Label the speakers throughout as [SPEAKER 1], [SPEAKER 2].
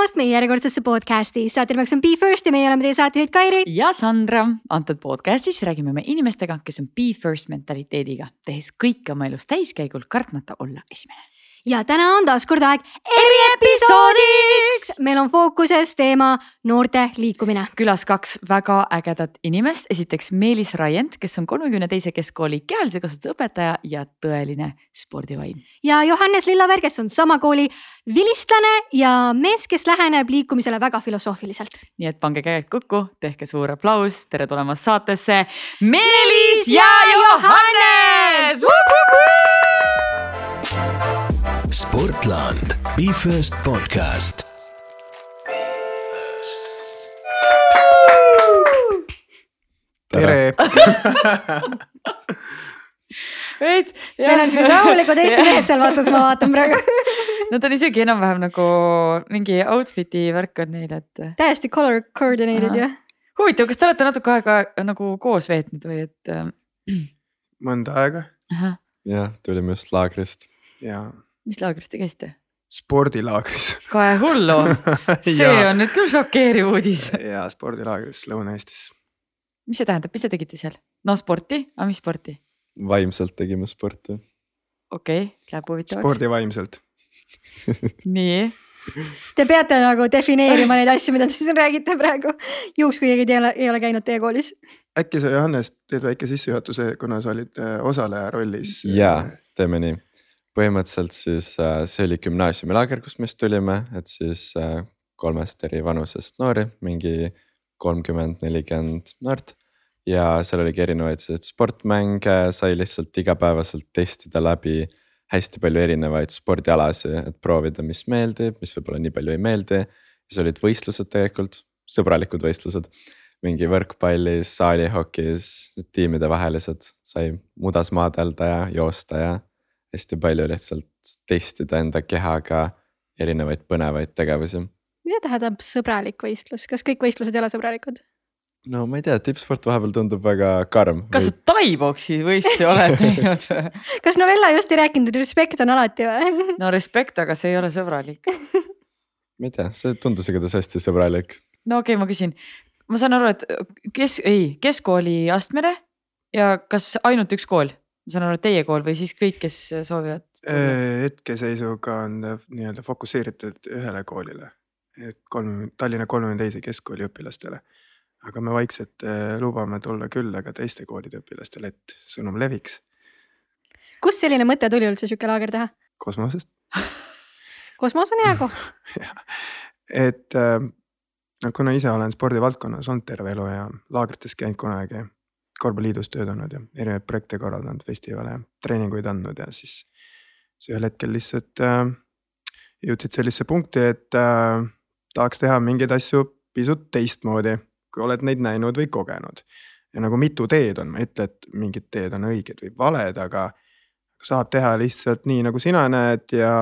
[SPEAKER 1] tulemast meie järjekordsesse podcasti, saate nimeks on Be First ja meie oleme teie saatejuhid Kairi.
[SPEAKER 2] ja Sandra, antud podcastis räägime me inimestega, kes on Be First mentaliteediga, tehes kõike oma elus täiskäigul, kartmata olla esimene
[SPEAKER 1] ja täna on taas kord aeg eriepisoodiks. meil on fookuses teema noorte liikumine.
[SPEAKER 2] külas kaks väga ägedat inimest, esiteks Meelis Raiend, kes on kolmekümne teise keskkooli kehalise kasvatuse õpetaja ja tõeline spordivaim.
[SPEAKER 1] ja Johannes Lillaver, kes on sama kooli vilistlane ja mees, kes läheneb liikumisele väga filosoofiliselt.
[SPEAKER 2] nii et pange käed kokku, tehke suur aplaus, tere tulemast saatesse, Meelis ja Johannes.
[SPEAKER 3] Sportland, Be First podcast.
[SPEAKER 4] tere
[SPEAKER 2] veits.
[SPEAKER 1] meil on siuksed rahulikud Eesti mehed seal vastas, ma vaatan praegu
[SPEAKER 2] Nad on isegi enam-vähem nagu mingi outfit'i värk on neil, et.
[SPEAKER 1] täiesti color coordinated ju.
[SPEAKER 2] huvitav, kas te olete natuke aega nagu koos veetnud või et?
[SPEAKER 4] Ähm, mõnda aega.
[SPEAKER 5] jah, tulime just laagrist.
[SPEAKER 4] ja
[SPEAKER 2] mis laagris te käisite?
[SPEAKER 4] spordilaagris.
[SPEAKER 2] kae hullu, see on nüüd küll šokeeriv uudis.
[SPEAKER 4] ja spordilaagris Lõuna-Eestis.
[SPEAKER 2] mis see tähendab, mis te tegite seal? no sporti, aga mis sporti?
[SPEAKER 5] vaimselt tegime sporti.
[SPEAKER 2] okei okay,, läheb huvitavaks.
[SPEAKER 4] spordivaimselt
[SPEAKER 2] nii.
[SPEAKER 1] Te peate nagu defineerima neid asju, mida te siin räägite praegu, juhuks kui keegi ei ole, ei ole käinud teie koolis.
[SPEAKER 4] äkki sa, Johannes, teed väike sissejuhatuse, kuna sa olid äh, osaleja rollis?
[SPEAKER 5] ja, teeme nii põhimõtteliselt siis äh, see oli gümnaasiumilaager, kust me just tulime, et siis äh, kolmest eri vanusest noori, mingi kolmkümmend, nelikümmend noort. ja seal oligi erinevaid sportmänge, sai lihtsalt igapäevaselt testida läbi hästi palju erinevaid spordialasid, et proovida, mis meeldib, mis võib-olla nii palju ei meeldi. siis olid võistlused tegelikult, sõbralikud võistlused, mingi võrkpallis, saalihokis, tiimide vahelised, sai mudas maadelda ja joosta ja hästi palju lihtsalt testida enda kehaga erinevaid põnevaid tegevusi.
[SPEAKER 1] mida tähendab sõbralik võistlus, kas kõik võistlused ei ole sõbralikud?
[SPEAKER 5] no ma ei tea, tippsport vahepeal tundub väga karm.
[SPEAKER 2] kas sa tai-boksi võistlusi oled teinud või?
[SPEAKER 1] kas Novella just ei rääkinud, et respekt on alati või?
[SPEAKER 2] no respekt, aga see ei ole sõbralik
[SPEAKER 5] ma ei tea, see tundus igatahes hästi sõbralik.
[SPEAKER 2] no okei okay,, ma küsin, ma saan aru, et kes, ei, keskkooli astmene ja kas ainult üks kool? Ma saan aru, et teie kool või siis kõik, kes soovivad?
[SPEAKER 4] Äh, hetkeseisuga on nii-öelda fokusseeritud ühele koolile, et kolm, Tallinna kolmekümne teise keskkooli õpilastele. aga me vaikselt äh, lubame tulla küll, aga teiste koolide õpilastele, et sõnum leviks.
[SPEAKER 1] kust selline mõte tuli üldse sihuke laager teha?
[SPEAKER 4] kosmosest
[SPEAKER 1] kosmos on hea koht
[SPEAKER 4] et äh, no kuna ise olen spordivaldkonnas olnud terve elu ja laagrites käinud kunagi korvpalliliidus töötanud ja erinevaid projekte korraldanud, festivale treeninguid andnud ja siis. siis ühel hetkel lihtsalt äh, jõudsid sellisesse punkti, et äh, tahaks teha mingeid asju pisut teistmoodi, kui oled neid näinud või kogenud. ja nagu mitu teed on, ma ei ütle, et mingid teed on õiged või valed, aga saab teha lihtsalt nii, nagu sina näed ja.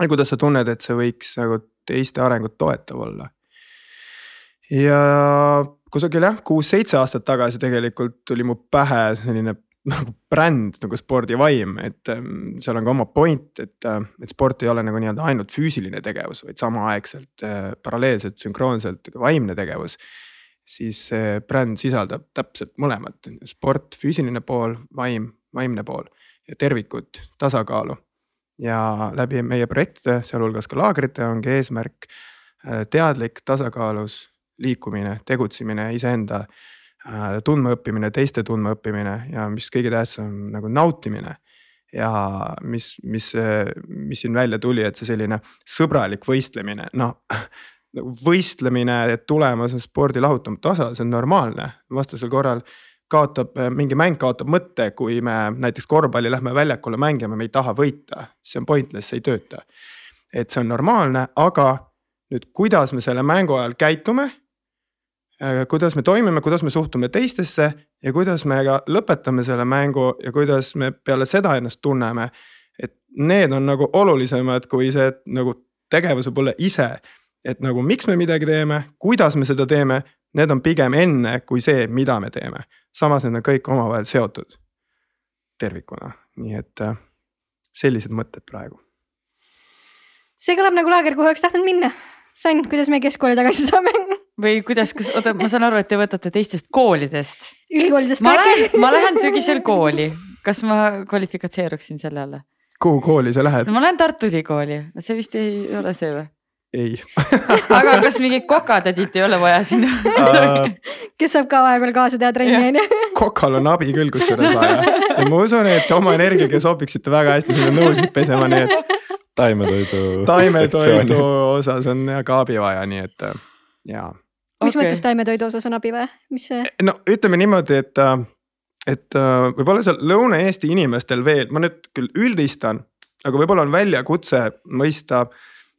[SPEAKER 4] ja kuidas sa tunned, et see võiks nagu teiste arengut toetav olla. ja kusagil jah, kuus-seitse aastat tagasi tegelikult tuli mu pähe selline nagu bränd nagu spordivaim, et ähm, seal on ka oma point, et, äh, et sport ei ole nagu nii-öelda ainult füüsiline tegevus, vaid samaaegselt äh, paralleelselt, sünkroonselt vaimne tegevus. siis see bränd sisaldab täpselt mõlemat, sport, füüsiline pool, vaim, vaimne pool ja tervikut, tasakaalu. ja läbi meie projektide, sealhulgas ka laagrite, ongi eesmärk äh, teadlik, tasakaalus liikumine, tegutsemine, iseenda äh, tundmaõppimine, teiste tundmaõppimine ja mis kõige tähtsam nagu nautimine. ja mis, mis, mis siin välja tuli, et see selline sõbralik võistlemine, nagu võistlemine, tulemus on spordi lahutamatu osa, see on normaalne, vastasel korral kaotab, mingi mäng kaotab mõtte, kui me näiteks korvpalli lähme väljakule mängima, me ei taha võita, see on pointless, see ei tööta. et see on normaalne, aga nüüd, kuidas me selle mängu ajal käitume kuidas me toimime, kuidas me suhtume teistesse ja kuidas me ka lõpetame selle mängu ja kuidas me peale seda ennast tunneme. et need on nagu olulisemad kui see nagu tegevuse poole ise. et nagu miks me midagi teeme, kuidas me seda teeme, need on pigem enne kui see, mida me teeme. samas need on kõik omavahel seotud tervikuna, nii et äh, sellised mõtted praegu
[SPEAKER 1] see kõlab nagu laager, kuhu oleks tahtnud minna. Sann, kuidas me keskkooli tagasi saame?
[SPEAKER 2] Või kuidas, kas, oota, ma saan aru, et te võtate teistest koolidest.
[SPEAKER 1] ülikoolidest
[SPEAKER 2] ma lähen, ma lähen sügisel kooli, kas ma kvalifikatseeruksin selle alla?
[SPEAKER 4] kuhu kooli sa lähed
[SPEAKER 2] no? ma lähen Tartu Ülikooli, see vist ei ole see või?
[SPEAKER 4] ei
[SPEAKER 2] aga kas mingit kokatädit ei ole vaja sinna?
[SPEAKER 1] kes saab ka vahepeal kaasa teha trenni
[SPEAKER 2] Jah.
[SPEAKER 1] onju.
[SPEAKER 4] kokal on abi küll kusjuures vaja ja ma usun, et oma energiaga sobiksite väga hästi sinna nõusid pesema, nii et
[SPEAKER 5] taimetoidu.
[SPEAKER 4] taimetoidu osas on ja ka abi vaja, nii et äh, jaa.
[SPEAKER 1] Mis okay. mõttes taimetoidu osas on abi või? mis see?
[SPEAKER 4] no ütleme niimoodi, et, et äh, võib-olla seal Lõuna-Eesti inimestel veel, ma nüüd küll üldistan, aga võib-olla on väljakutse mõista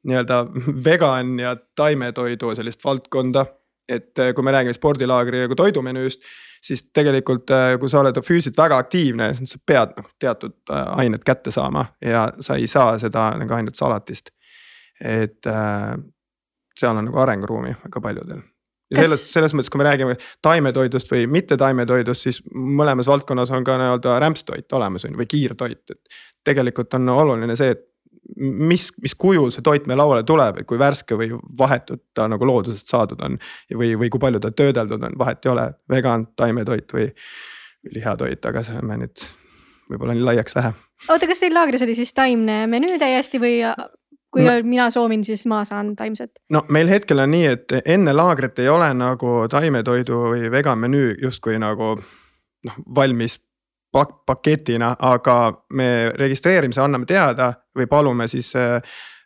[SPEAKER 4] nii-öelda vegan ja taimetoidu sellist valdkonda. et äh, kui me räägime spordilaagri nagu toidumenüüst, siis tegelikult äh, kui sa oled füüsiliselt väga aktiivne, sa pead noh teatud äh, ained kätte saama ja sa ei saa seda nagu ainult salatist. et äh, seal on nagu arenguruumi väga paljudel ja selles, selles mõttes, kui me räägime taimetoidust või mitte taimetoidust, siis mõlemas valdkonnas on ka nii-öelda rämpstoit olemas on ju, või kiirtoit, et tegelikult on oluline see, et mis, mis kujul see toit meie lauale tuleb, et kui värske või vahetult ta nagu loodusest saadud on. või, või kui palju ta töödeldud on, vahet ei ole, vegan, taimetoit või, või lihatoit, aga see me nüüd võib-olla nii laiaks lähe.
[SPEAKER 1] oota, kas teil laagris oli siis taimne menüü täiesti või kui
[SPEAKER 4] No-
[SPEAKER 1] mina soovin, siis ma saan taimset?
[SPEAKER 4] no meil hetkel on nii, et enne laagrit ei ole nagu taimetoidu või vegan menüü justkui nagu noh, valmis pak-, paketina, aga me registreerimise anname teada või palume siis äh,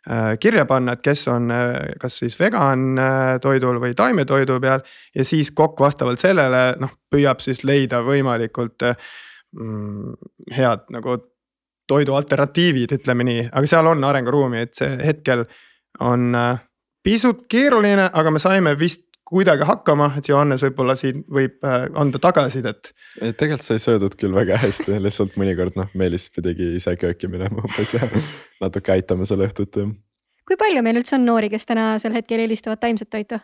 [SPEAKER 4] äh, kirja panna, et kes on äh, kas siis vegan toidul või taimetoidu peal ja siis kokk vastavalt sellele noh, püüab siis leida võimalikult mm, head nagu toidu alternatiivid, ütleme nii, aga seal on arenguruumi, et see hetkel on äh, pisut keeruline, aga me saime vist kuidagi hakkama, et Johannes võib-olla siin võib äh, anda tagasisidet.
[SPEAKER 5] tegelikult sai söödud küll väga hästi, lihtsalt mõnikord noh, Meelis pidigi ise kööki minema umbes ja natuke aitama seal õhtuti.
[SPEAKER 1] kui palju meil üldse on noori, kes tänasel hetkel eelistavad taimset toitu?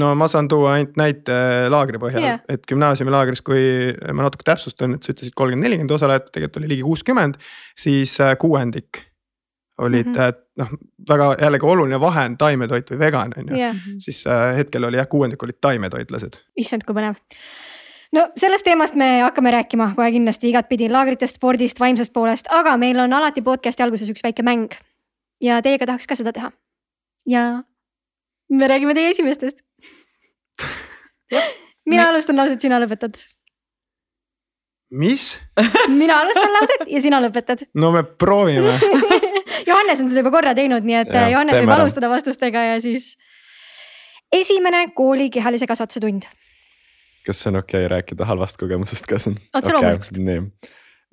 [SPEAKER 4] No ma saan tuua ainult näite laagri põhjal yeah., et gümnaasiumilaagris, kui ma natuke täpsustan, et sa ütlesid kolmkümmend, nelikümmend osalejat, tegelikult oli ligi kuuskümmend, siis äh, kuuendik olid mm. -hmm. noh, väga jällegi oluline vahe on taimetoit või vegan on ju,
[SPEAKER 1] jah,
[SPEAKER 4] siis äh, hetkel oli jah, kuuendik olid taimetoitlased.
[SPEAKER 1] issand, kui põnev. no sellest teemast me hakkame rääkima kohe kindlasti igatpidi laagritest, spordist, vaimsest poolest, aga meil on alati podcast'i alguses üks väike mäng. ja teiega tahaks ka seda teha. ja me räägime teie esimestest. Mina alustan lauset, sina lõpetad.
[SPEAKER 4] mis?
[SPEAKER 1] mina alustan lauset ja sina lõpetad.
[SPEAKER 4] no me proovime
[SPEAKER 1] Johannes on seda juba korra teinud, nii et ja, Johannes
[SPEAKER 5] teeme
[SPEAKER 1] võib
[SPEAKER 5] ära.
[SPEAKER 1] alustada vastustega ja siis. esimene kooli kehalise kasvatuse tund.
[SPEAKER 5] kas see on okei okay, rääkida halvast kogemusest ka siin?
[SPEAKER 1] Otse loomulikult.
[SPEAKER 5] nii,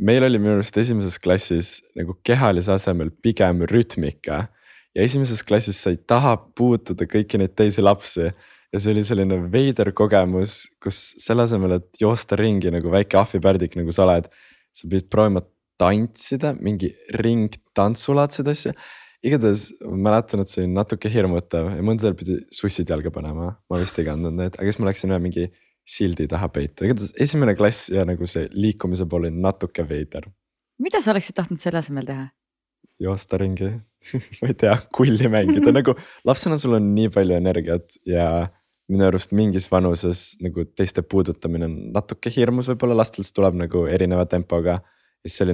[SPEAKER 5] meil oli minu arust esimeses klassis nagu kehalise asemel pigem rütmika ja esimeses klassis sa ei taha puutuda kõiki neid teisi lapsi ja see oli selline veider kogemus, kus selle asemel, et joosta ringi nagu väike ahvipärdik, nagu sa oled, sa pidid proovima tantsida, mingi ringtantsulaadseid asju. igatahes ma mäletan, et see oli natuke hirmutav ja mõndadel pidi sussid jalga panema, ma vist ei kandnud neid, aga siis ma läksin ühe mingi sildi taha peitu, igatahes esimene klass ja nagu see liikumise pool oli natuke veider.
[SPEAKER 2] mida sa oleksid tahtnud selle asemel teha?
[SPEAKER 5] joosta ringi, ma ei tea, kulli mängida nagu lapsena sul on nii palju energiat ja minu arust mingis vanuses nagu teiste puudutamine on natuke hirmus, võib-olla lastel see tuleb nagu erineva tempoga. ja siis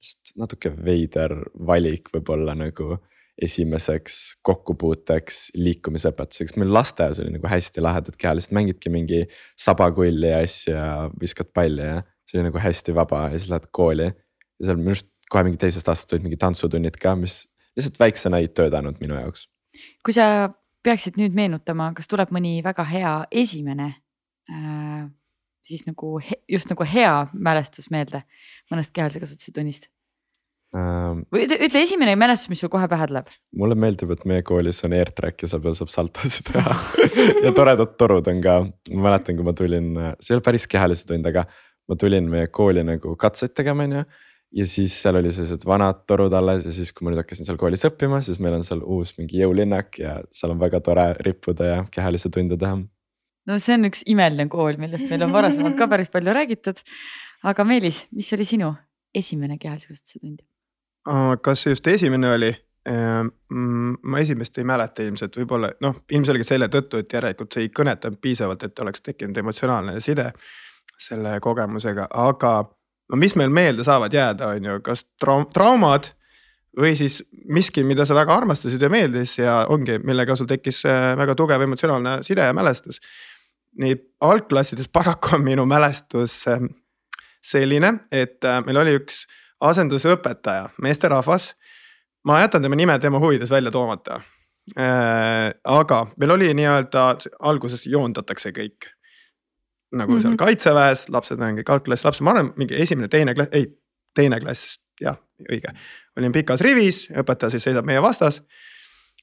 [SPEAKER 5] lihtsalt natuke veider valik võib-olla nagu esimeseks kokkupuuteks liikumisõpetuseks, meil lasteaias oli nagu hästi lahedad kehalised, mängidki mingi sabakulli ja asju ja viskad palli ja see oli nagu hästi vaba ja siis lähed kooli ja seal minu arust kohe mingi teisest aastast olid mingi tantsutunnid ka, mis lihtsalt väiksena ei töötanud minu jaoks.
[SPEAKER 2] kui sa peaksid nüüd meenutama, kas tuleb mõni väga hea esimene äh, siis nagu just nagu hea mälestus meelde mõnest kehalise kasvatuse tunnist
[SPEAKER 5] Ähm,
[SPEAKER 2] või ütle, ütle esimene mälestus, mis sul kohe pähe tuleb.
[SPEAKER 5] mulle meeldib, et meie koolis on airtrack ja seal peal saab saltosid teha ja toredad torud on ka, ma mäletan, kui ma tulin, see ei olnud päris kehalise tund, aga ma tulin meie kooli nagu katseid tegema, on ju. Ja siis seal oli sellised vanad torud alles ja siis, kui ma nüüd hakkasin seal koolis õppima, siis meil on seal uus mingi jõulinnak ja seal on väga tore rippuda ja kehalisi tunde teha.
[SPEAKER 2] no see on üks imeline kool, millest meil on varasemalt ka päris palju räägitud. aga Meelis, mis oli sinu esimene kehalise kasvatuse tund?
[SPEAKER 4] kas see just esimene oli? mm, ma esimest ei mäleta ilmselt, võib-olla noh, ilmselgelt selle tõttu, et järelikult see ei kõnetanud piisavalt, et oleks tekkinud emotsionaalne side selle kogemusega, aga no mis meil meelde saavad jääda, on ju, kas traum traumad või siis miski, mida sa väga armastasid ja meeldis ja ongi, millega sul tekkis äh, väga tugev emotsionaalne side ja mälestus. nii algklassides paraku on minu mälestus äh, selline, et äh, meil oli üks asendusõpetaja, meesterahvas. ma jätan tema nime tema huvides välja toomata. aga meil oli nii-öelda alguses joondatakse kõik. Nagu mm -hmm. seal mhm. kaitseväes, lapsed on kõik algklassi lapsed, ma arvan, mingi esimene, teine klass, ei teine klass, jah, õige. olin pikas rivis, õpetaja siis seisab meie vastas.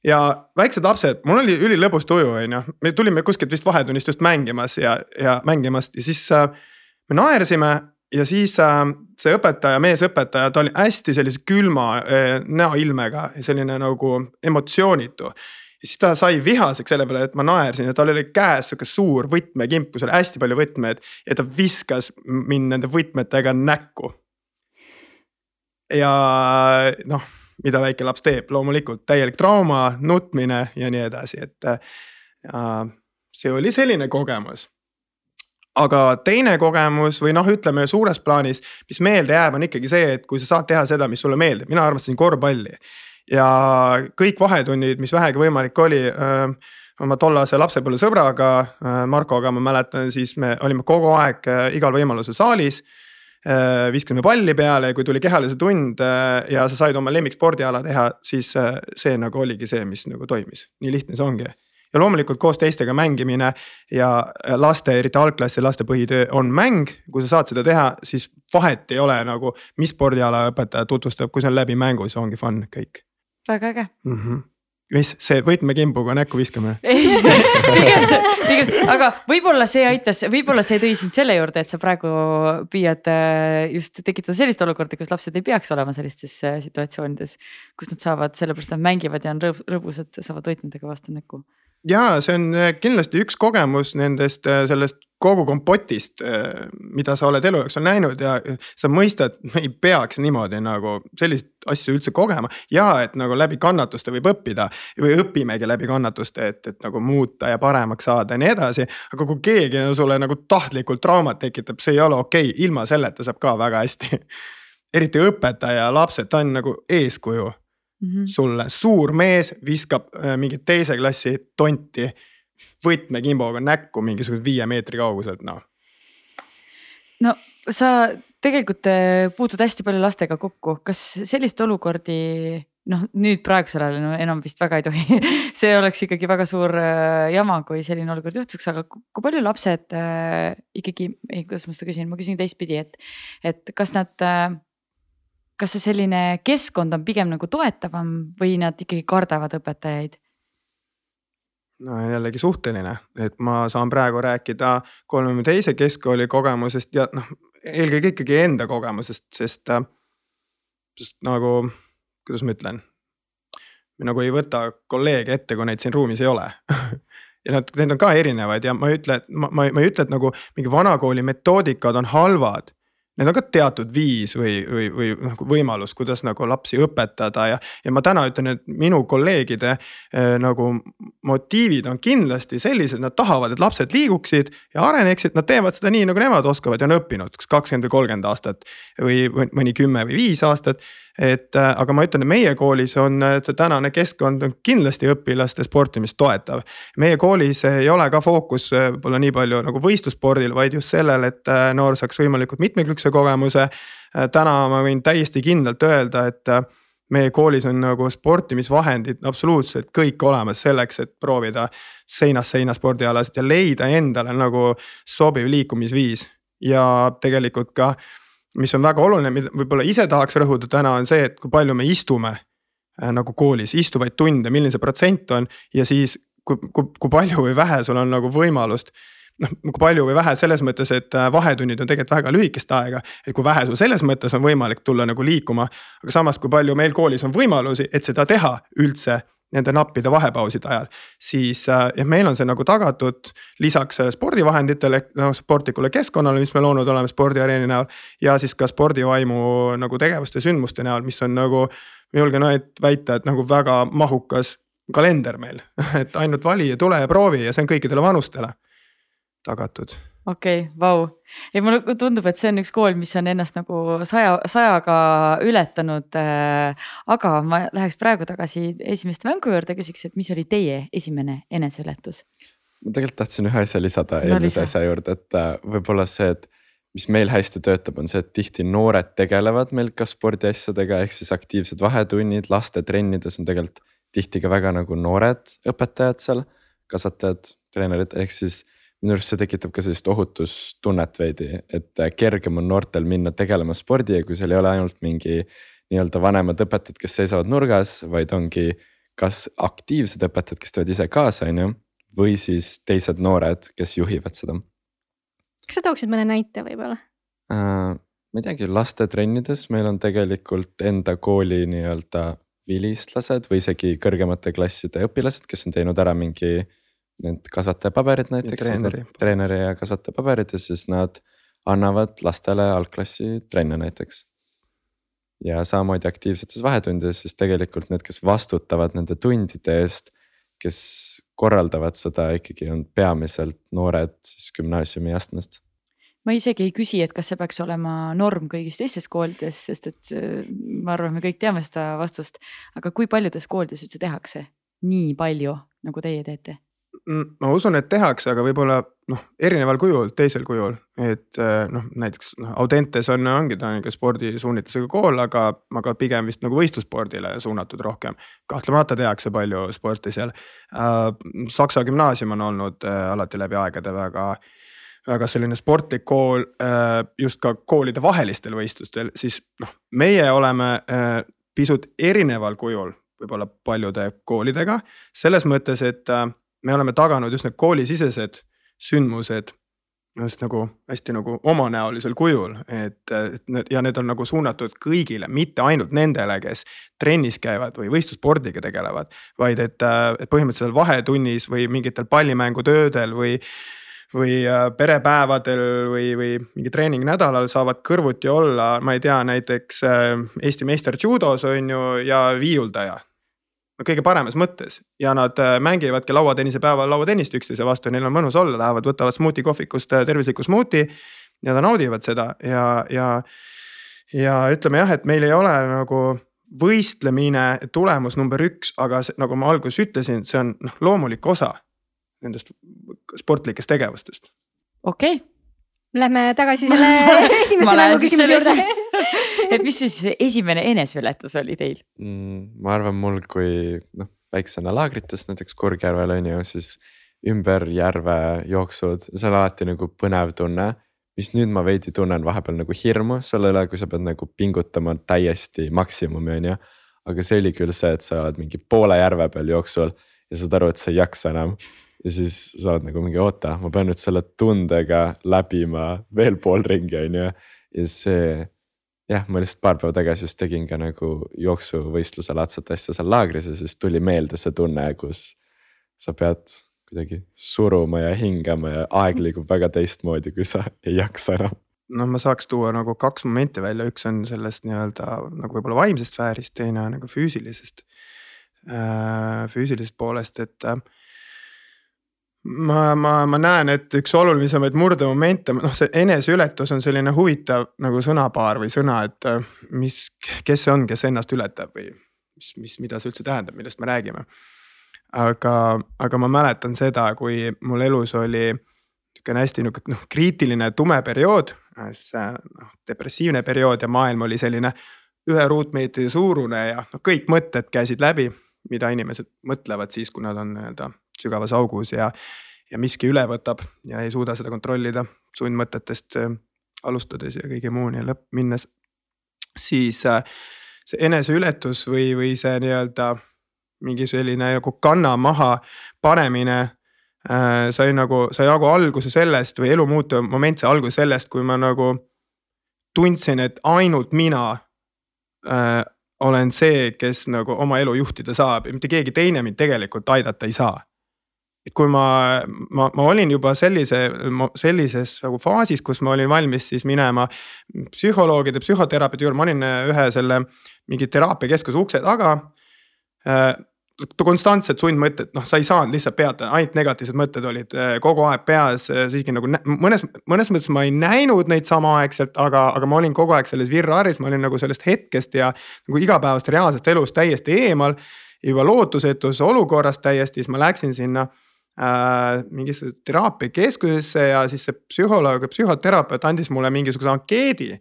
[SPEAKER 4] ja väiksed lapsed, mul oli ülilõbus tuju, on ju, me tulime kuskilt vist vahetunnist just mängimas ja, ja mängimast ja siis äh, me naersime ja siis äh, see õpetaja, meesõpetaja, ta oli hästi sellise külma äh, näoilmega, selline nagu emotsioonitu. Ja siis ta sai vihaseks selle peale, et ma naersin ja tal oli käes sihuke suur võtmekimp, kus oli hästi palju võtmeid ja ta viskas mind nende võtmetega näkku. ja noh, mida väike laps teeb, loomulikult täielik trauma, nutmine ja nii edasi, et äh, see oli selline kogemus aga teine kogemus või noh, ütleme suures plaanis, mis meelde jääb, on ikkagi see, et kui sa saad teha seda, mis sulle meeldib, mina armastasin korvpalli. Ja kõik vahetunnid, mis vähegi võimalik oli öö, oma tollase lapsepõlvesõbraga Markoga ma mäletan, siis me olime kogu aeg igal võimalusel saalis. viskasime palli peale ja kui tuli kehalise tund ja sa said oma lemmikspordiala teha, siis see nagu oligi see, mis nagu toimis, nii lihtne see ongi ja loomulikult koos teistega mängimine ja laste, eriti algklassi laste põhitöö on mäng. kui sa saad seda teha, siis vahet ei ole nagu, mis spordiala õpetaja tutvustab, kui see on läbi mängu, siis ongi fun kõik.
[SPEAKER 2] Väga äge
[SPEAKER 4] mm. -hmm mis see võtmekimbuga näkku viskamine
[SPEAKER 2] pigem see, pigem, aga võib-olla see aitas, võib-olla see tõi sind selle juurde, et sa praegu püüad äh, just tekitada sellist olukorda, kus lapsed ei peaks olema sellistes äh, situatsioonides. kus nad saavad, sellepärast nad mängivad ja on rõõm, rõõmsad, saavad võtmedega vastu näkku
[SPEAKER 4] ja see on äh, kindlasti üks kogemus nendest sellest kogu kompotist, äh, mida sa oled elu jooksul näinud ja sa mõistad, me ei peaks niimoodi nagu selliseid asju üldse kogema. ja et nagu läbi kannatuste võib õppida või õpimegi läbi kannatuste, et, et nagu muuta ja paremaks saada ja nii edasi. aga kui keegi no, sulle nagu tahtlikult traumat tekitab, see ei ole okei okay., ilma selleta saab ka väga hästi. eriti õpetaja, lapsed, ta on nagu eeskuju mm -hmm. sulle, suur mees viskab äh, mingit teise klassi tonti võtmekimboga näkku mingisuguse viie meetri kauguselt, noh.
[SPEAKER 2] no sa tegelikult äh, puutud hästi palju lastega kokku, kas sellist olukordi noh, nüüd praegusel ajal no enam vist väga ei tohi see oleks ikkagi väga suur äh, jama, kui selline olukord juhtuks, aga kui palju lapsed äh, ikkagi, ei, kuidas ma seda küsin, ma küsin teistpidi, et, et kas nad äh, kas see selline keskkond on pigem nagu toetavam või nad ikkagi kardavad õpetajaid?
[SPEAKER 4] No jällegi suhteline, et ma saan praegu rääkida kolmekümne teise keskkooli kogemusest ja noh, eelkõige ikkagi enda kogemusest, sest, sest nagu, kuidas ma ütlen. nagu ei võta kolleege ette, kui neid siin ruumis ei ole ja nad, need on ka erinevad ja ma ei ütle, et ma, ma, ma ei ütle, et nagu mingi vanakooli metoodikad on halvad need on ka teatud viis või, või, või nagu võimalus, kuidas nagu lapsi õpetada ja, ja ma täna ütlen, et minu kolleegide äh, nagu motiivid on kindlasti sellised, nad tahavad, et lapsed liiguksid ja areneksid, nad teevad seda nii, nagu nemad oskavad ja on õppinud, kas kakskümmend või kolmkümmend aastat või mõni kümme või viis aastat et äh, aga ma ütlen, et meie koolis on äh, tänane keskkond on kindlasti õpilaste sportimist toetav. meie koolis ei ole ka fookus äh, võib-olla nii palju nagu võistlusspordil, vaid just sellel, et noor saaks võimalikult mitmekülgse kogemuse. täna ma võin täiesti kindlalt öelda, et meie koolis on nagu sportimisvahendid absoluutselt kõik olemas selleks, et proovida seinast seina spordialasid ja leida endale nagu sobiv liikumisviis ja tegelikult ka mis on väga oluline, mida võib-olla ise tahaks rõhuda täna on see, et kui palju me istume äh, nagu koolis, istuvaid tunde, milline see protsent on ja siis kui, kui, kui palju või vähe sul on nagu võimalust noh, kui palju või vähe selles mõttes, et äh, vahetunnid on tegelikult väga lühikest aega. et kui vähe sul selles mõttes on võimalik tulla nagu liikuma, aga samas, kui palju meil koolis on võimalusi, et seda teha üldse nende nappide vahepauside ajal. siis äh, jah, meil on see nagu tagatud lisaks äh, spordivahenditele, noh sportlikule keskkonnale, mis me loonud oleme spordiareeni näol. ja siis ka spordivaimu nagu tegevuste, sündmuste näol, mis on nagu ma julgen väita, et nagu väga mahukas kalender meil, et ainult vali ja tule ja proovi ja see on kõikidele vanustele tagatud
[SPEAKER 2] okei okay,, vau. ei mulle tundub, et see on üks kool, mis on ennast nagu saja, sajaga ületanud äh,. aga ma läheks praegu tagasi esimeste mängu juurde, küsiks, et mis oli teie esimene eneseületus?
[SPEAKER 5] ma tegelikult tahtsin ühe asja lisada no, eelmise asja juurde, et äh, võib-olla see, et mis meil hästi töötab, on see, et tihti noored tegelevad meil ka spordiasjadega, ehk siis aktiivsed vahetunnid lastetrennides on tegelikult tihti ka väga nagu noored õpetajad seal, kasvatajad, treenerid, ehk siis minu arust see tekitab ka sellist ohutustunnet veidi, et kergem on noortel minna tegelema spordiga, kui seal ei ole ainult mingi nii-öelda vanemad õpetajad, kes seisavad nurgas, vaid ongi kas aktiivsed õpetajad, kes teevad ise kaasa, on ju, või siis teised noored, kes juhivad seda.
[SPEAKER 1] kas sa tooksid mõne näite võib-olla
[SPEAKER 5] äh,? ma ei teagi, lastetrennides meil on tegelikult enda kooli nii-öelda vilistlased või isegi kõrgemate klasside õpilased, kes on teinud ära mingi need kasvatajapaberid näiteks, treeneri. treeneri ja kasvatajapaberid ja siis nad annavad lastele algklassi trenne näiteks. ja samamoodi aktiivsetes vahetundides siis tegelikult need, kes vastutavad nende tundide eest, kes korraldavad seda ikkagi on peamiselt noored siis gümnaasiumi astmest
[SPEAKER 2] ma isegi ei küsi, et kas see peaks olema norm kõigis teistes koolides, sest et ma arvan, me kõik teame seda vastust. aga kui paljudes koolides üldse tehakse nii palju, nagu teie teete?
[SPEAKER 4] Ma usun, et tehakse, aga võib-olla noh, erineval kujul, teisel kujul, et äh, noh, näiteks noh, Audentes on, ongi ta nihuke spordisuunitlusega kool, aga, aga pigem vist nagu võistlusspordile suunatud rohkem. kahtlemata tehakse palju sporti seal. Äh, Saksa gümnaasium on olnud äh, alati läbi aegade väga väga selline sportlik kool just ka koolide vahelistel võistlustel, siis noh, meie oleme pisut erineval kujul võib-olla paljude koolidega selles mõttes, et me oleme taganud just need koolisisesed sündmused just nagu hästi nagu omanäolisel kujul, et, need ja need on nagu suunatud kõigile, mitte ainult nendele, kes trennis käivad või võistlusspordiga tegelevad. vaid et, et põhimõtteliselt vahetunnis või mingitel pallimängutöödel või, või äh, perepäevadel või, või mingi treeningnädalal saavad kõrvuti olla, ma ei tea, näiteks äh, Eesti meister judos on ju ja viiuldaja kõige paremas mõttes ja nad äh, mängivadki lauatennise päeval lauatennist üksteise vastu, neil on mõnus olla, lähevad, võtavad smuuti kohvikust äh, tervisliku smuuti. ja nad naudivad seda ja, ja, ja ütleme jah, et meil ei ole nagu võistlemine tulemus number üks, aga see, nagu ma alguses ütlesin, see on noh loomulik osa nendest sportlikest tegevustest.
[SPEAKER 2] okei okay
[SPEAKER 1] Lähme tagasi selle esimeste mängu küsimuse juurde
[SPEAKER 2] et mis siis esimene eneseületus oli teil
[SPEAKER 5] mm,? ma arvan, mul kui noh, väiksena laagrites näiteks Kurgjärvel on ju, siis ümber järve jooksud, see on alati nagu põnev tunne. mis nüüd ma veidi tunnen vahepeal nagu hirmu selle üle, kui sa pead nagu pingutama täiesti maksimumi, on ju. aga see oli küll see, et sa oled mingi poole järve peal jooksul ja saad aru, et sa ei jaksa enam ja siis sa oled nagu mingi oota, ma pean nüüd selle tundega läbima veel pool ringi, on ju. ja see jah, ma lihtsalt paar päeva tagasi just tegin ka nagu jooksuvõistluse laadset asja seal laagris ja siis tuli meelde see tunne, kus sa pead kuidagi suruma ja hingama ja aeg liigub väga teistmoodi, kui sa ei jaksa enam.
[SPEAKER 4] Noh, ma saaks tuua nagu kaks momenti välja, üks on sellest nii-öelda nagu võib-olla vaimsest sfäärist, teine on nagu füüsilisest äh,, füüsilisest poolest, et äh, ma, ma, ma näen, et üks olulisemaid murdemomente, noh, see eneseületus on selline huvitav nagu sõnapaar või sõna, et äh, mis, kes see on, kes ennast ületab või mis, mis, mida see üldse tähendab, millest me räägime. aga, aga ma mäletan seda, kui mul elus oli niisugune hästi niisugune noh, kriitiline tume periood, see noh, depressiivne periood ja maailm oli selline ühe ruutmeetri suurune ja noh, kõik mõtted käisid läbi, mida inimesed mõtlevad siis, kui nad on nii-öelda sügavas augus ja, ja miski üle võtab ja ei suuda seda kontrollida sundmõtetest äh, alustades ja kõige muuni lõpp minnes. siis äh, see eneseületus või, või see nii-öelda mingi selline nagu kanna maha panemine äh, sai nagu, sai nagu alguse sellest või elu muutuv moment sai alguse sellest, kui ma nagu tundsin, et ainult mina äh, olen see, kes nagu oma elu juhtida saab ja mitte keegi teine mind tegelikult aidata ei saa et kui ma, ma, ma olin juba sellise, sellises nagu faasis, kus ma olin valmis siis minema psühholoogide, psühhoterapeudi juurde, ma olin ühe selle mingi teraapiakeskuse ukse taga äh, konstantsed sundmõtted, noh, sa ei saanud lihtsalt peatada, ainult negatiivsed mõtted olid äh, kogu aeg peas, isegi nagu mõnes, mõnes mõttes ma ei näinud neid samaaegselt, aga, aga ma olin kogu aeg selles virvarris, ma olin nagu sellest hetkest ja nagu igapäevast reaalsest elust täiesti eemal. juba lootusetus olukorrast täiesti, siis ma läksin sinna äh, mingisse teraapiakeskusesse ja siis see psühholoog ja psühhoterapeut andis mulle mingisuguse ankeedi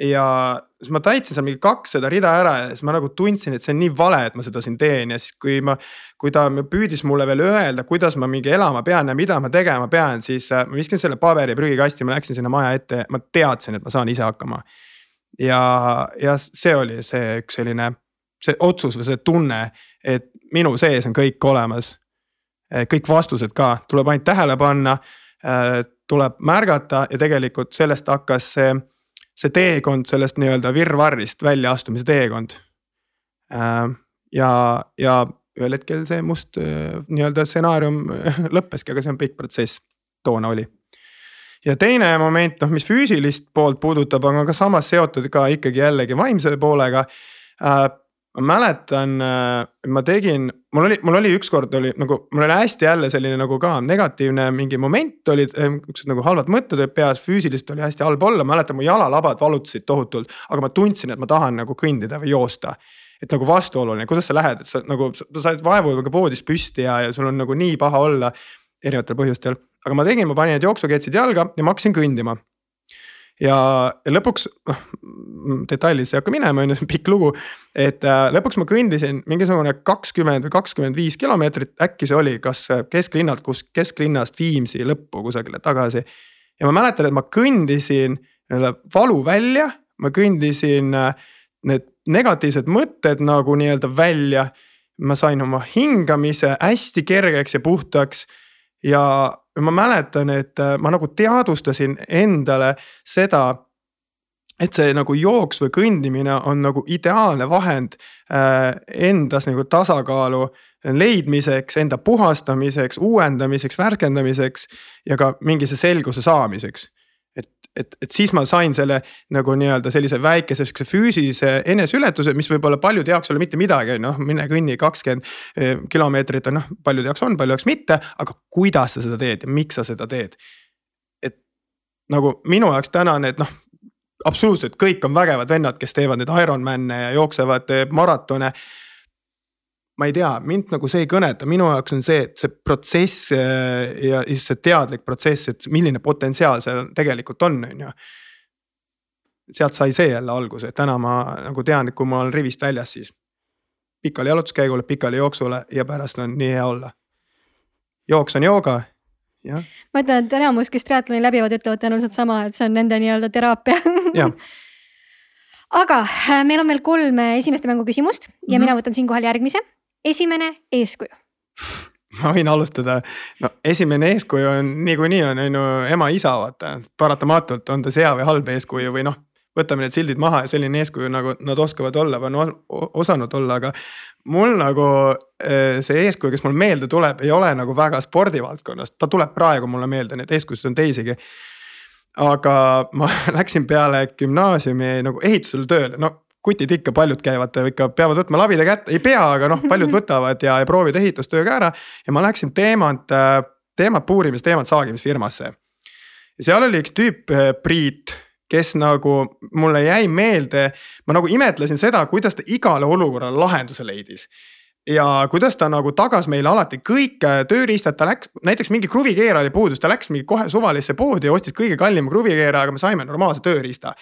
[SPEAKER 4] ja siis ma täitsin seal mingi kakssada rida ära ja siis ma nagu tundsin, et see on nii vale, et ma seda siin teen ja siis, kui ma. kui ta püüdis mulle veel öelda, kuidas ma mingi elama pean ja mida ma tegema pean, siis äh, ma viskasin selle paberi prügikasti, ma läksin sinna maja ette, ma teadsin, et ma saan ise hakkama. ja, ja see oli see üks selline, see otsus või see tunne, et minu sees on kõik olemas. Kõik vastused ka, tuleb ainult tähele panna, äh, tuleb märgata ja tegelikult sellest hakkas see see teekond sellest nii-öelda virvarrist väljaastumise teekond. Äh, ja, ja ühel hetkel see must nii-öelda stsenaarium lõppeski, aga see on pikk protsess, toona oli. ja teine moment, noh, mis füüsilist poolt puudutab, on ka samas seotud ka ikkagi jällegi vaimse poolega ma mäletan, ma tegin, mul oli, mul oli ükskord oli nagu, mul oli hästi jälle selline nagu ka negatiivne mingi moment olid, siuksed nagu halvad mõtted olid peas, füüsiliselt oli hästi halb olla, mäletan, mu jalalabad valutasid tohutult, aga ma tundsin, et ma tahan nagu kõndida või joosta et nagu vastuoluline, kuidas sa lähed, et sa nagu, sa said vaevu ka poodis püsti ja, ja sul on nagu nii paha olla erinevatel põhjustel. aga ma tegin, ma panin need jooksuketsid jalga ja ma hakkasin kõndima ja, lõpuks noh detailidesse ei hakka minema, on ju, pikk lugu. et äh, lõpuks ma kõndisin mingisugune kakskümmend või kakskümmend viis kilomeetrit, äkki see oli, kas kesklinnalt, kus kesklinnast Viimsi lõppu kusagile tagasi. ja ma mäletan, et ma kõndisin valu välja, ma kõndisin äh, need negatiivsed mõtted nagu nii-öelda välja. ma sain oma hingamise hästi kergeks ja puhtaks ja ma mäletan, et äh, ma nagu teadvustasin endale seda, et see nagu jooks või kõndimine on nagu ideaalne vahend äh, endas nagu tasakaalu leidmiseks, enda puhastamiseks, uuendamiseks, värskendamiseks ja ka mingise selguse saamiseks et, et siis ma sain selle nagu nii-öelda sellise väikese sihukese füüsilise eneseületuse, mis võib-olla paljude jaoks ei ole mitte midagi, noh mine kõnni kakskümmend eh, kilomeetrit on noh, paljude jaoks on, paljude jaoks mitte, aga kuidas sa seda teed ja miks sa seda teed. et nagu minu jaoks täna need noh, absoluutselt kõik on vägevad vennad, kes teevad neid Ironman'e ja jooksevad eh, maratone ma ei tea, mind nagu see ei kõneta, minu jaoks on see, et see protsess äh, ja just see teadlik protsess, et milline potentsiaal seal tegelikult on, on ju. sealt sai see jälle alguse, et täna ma nagu tean, et kui ma olen rivist väljas, siis pikale jalutuskäigule, pikale jooksule ja pärast on nii hea olla. jooks on jooga jah.
[SPEAKER 1] ma ütlen, et enamus, kes triatloni läbivad, ütlevad tõenäoliselt sama, et see on nende nii-öelda teraapia aga äh, meil on veel kolm esimeste mängu küsimust ja mm -hmm. mina võtan siinkohal järgmise esimene eeskuju
[SPEAKER 4] ma võin alustada, no esimene eeskuju on niikuinii on on ju ema-isa, vaata, paratamatult on ta see hea või halb eeskuju või noh. võtame need sildid maha ja selline eeskuju nagu nad oskavad olla või on osanud olla, aga. mul nagu eh, see eeskuju, kes mul meelde tuleb, ei ole nagu väga spordivaldkonnast, ta tuleb praegu mulle meelde, neid eeskujusid on teisigi aga ma läksin peale gümnaasiumi nagu ehitusele tööle, no kutid ikka, paljud käivad ikka, peavad võtma labida kätte, ei pea, aga noh, paljud võtavad ja, ja proovivad ehitustöö ka ära. ja ma läksin teemat, teemat puurimis, teemat saagimisfirmasse. ja seal oli üks tüüp, Priit, kes nagu mulle jäi meelde, ma nagu imetlesin seda, kuidas ta igale olukorrale lahenduse leidis ja kuidas ta nagu tagas meile alati kõik tööriistad, ta läks, näiteks mingi kruvikeera oli puudus, ta läks mingi kohe suvalisse poodi ja ostis kõige kallima kruvikeera, aga me saime normaalse tööriista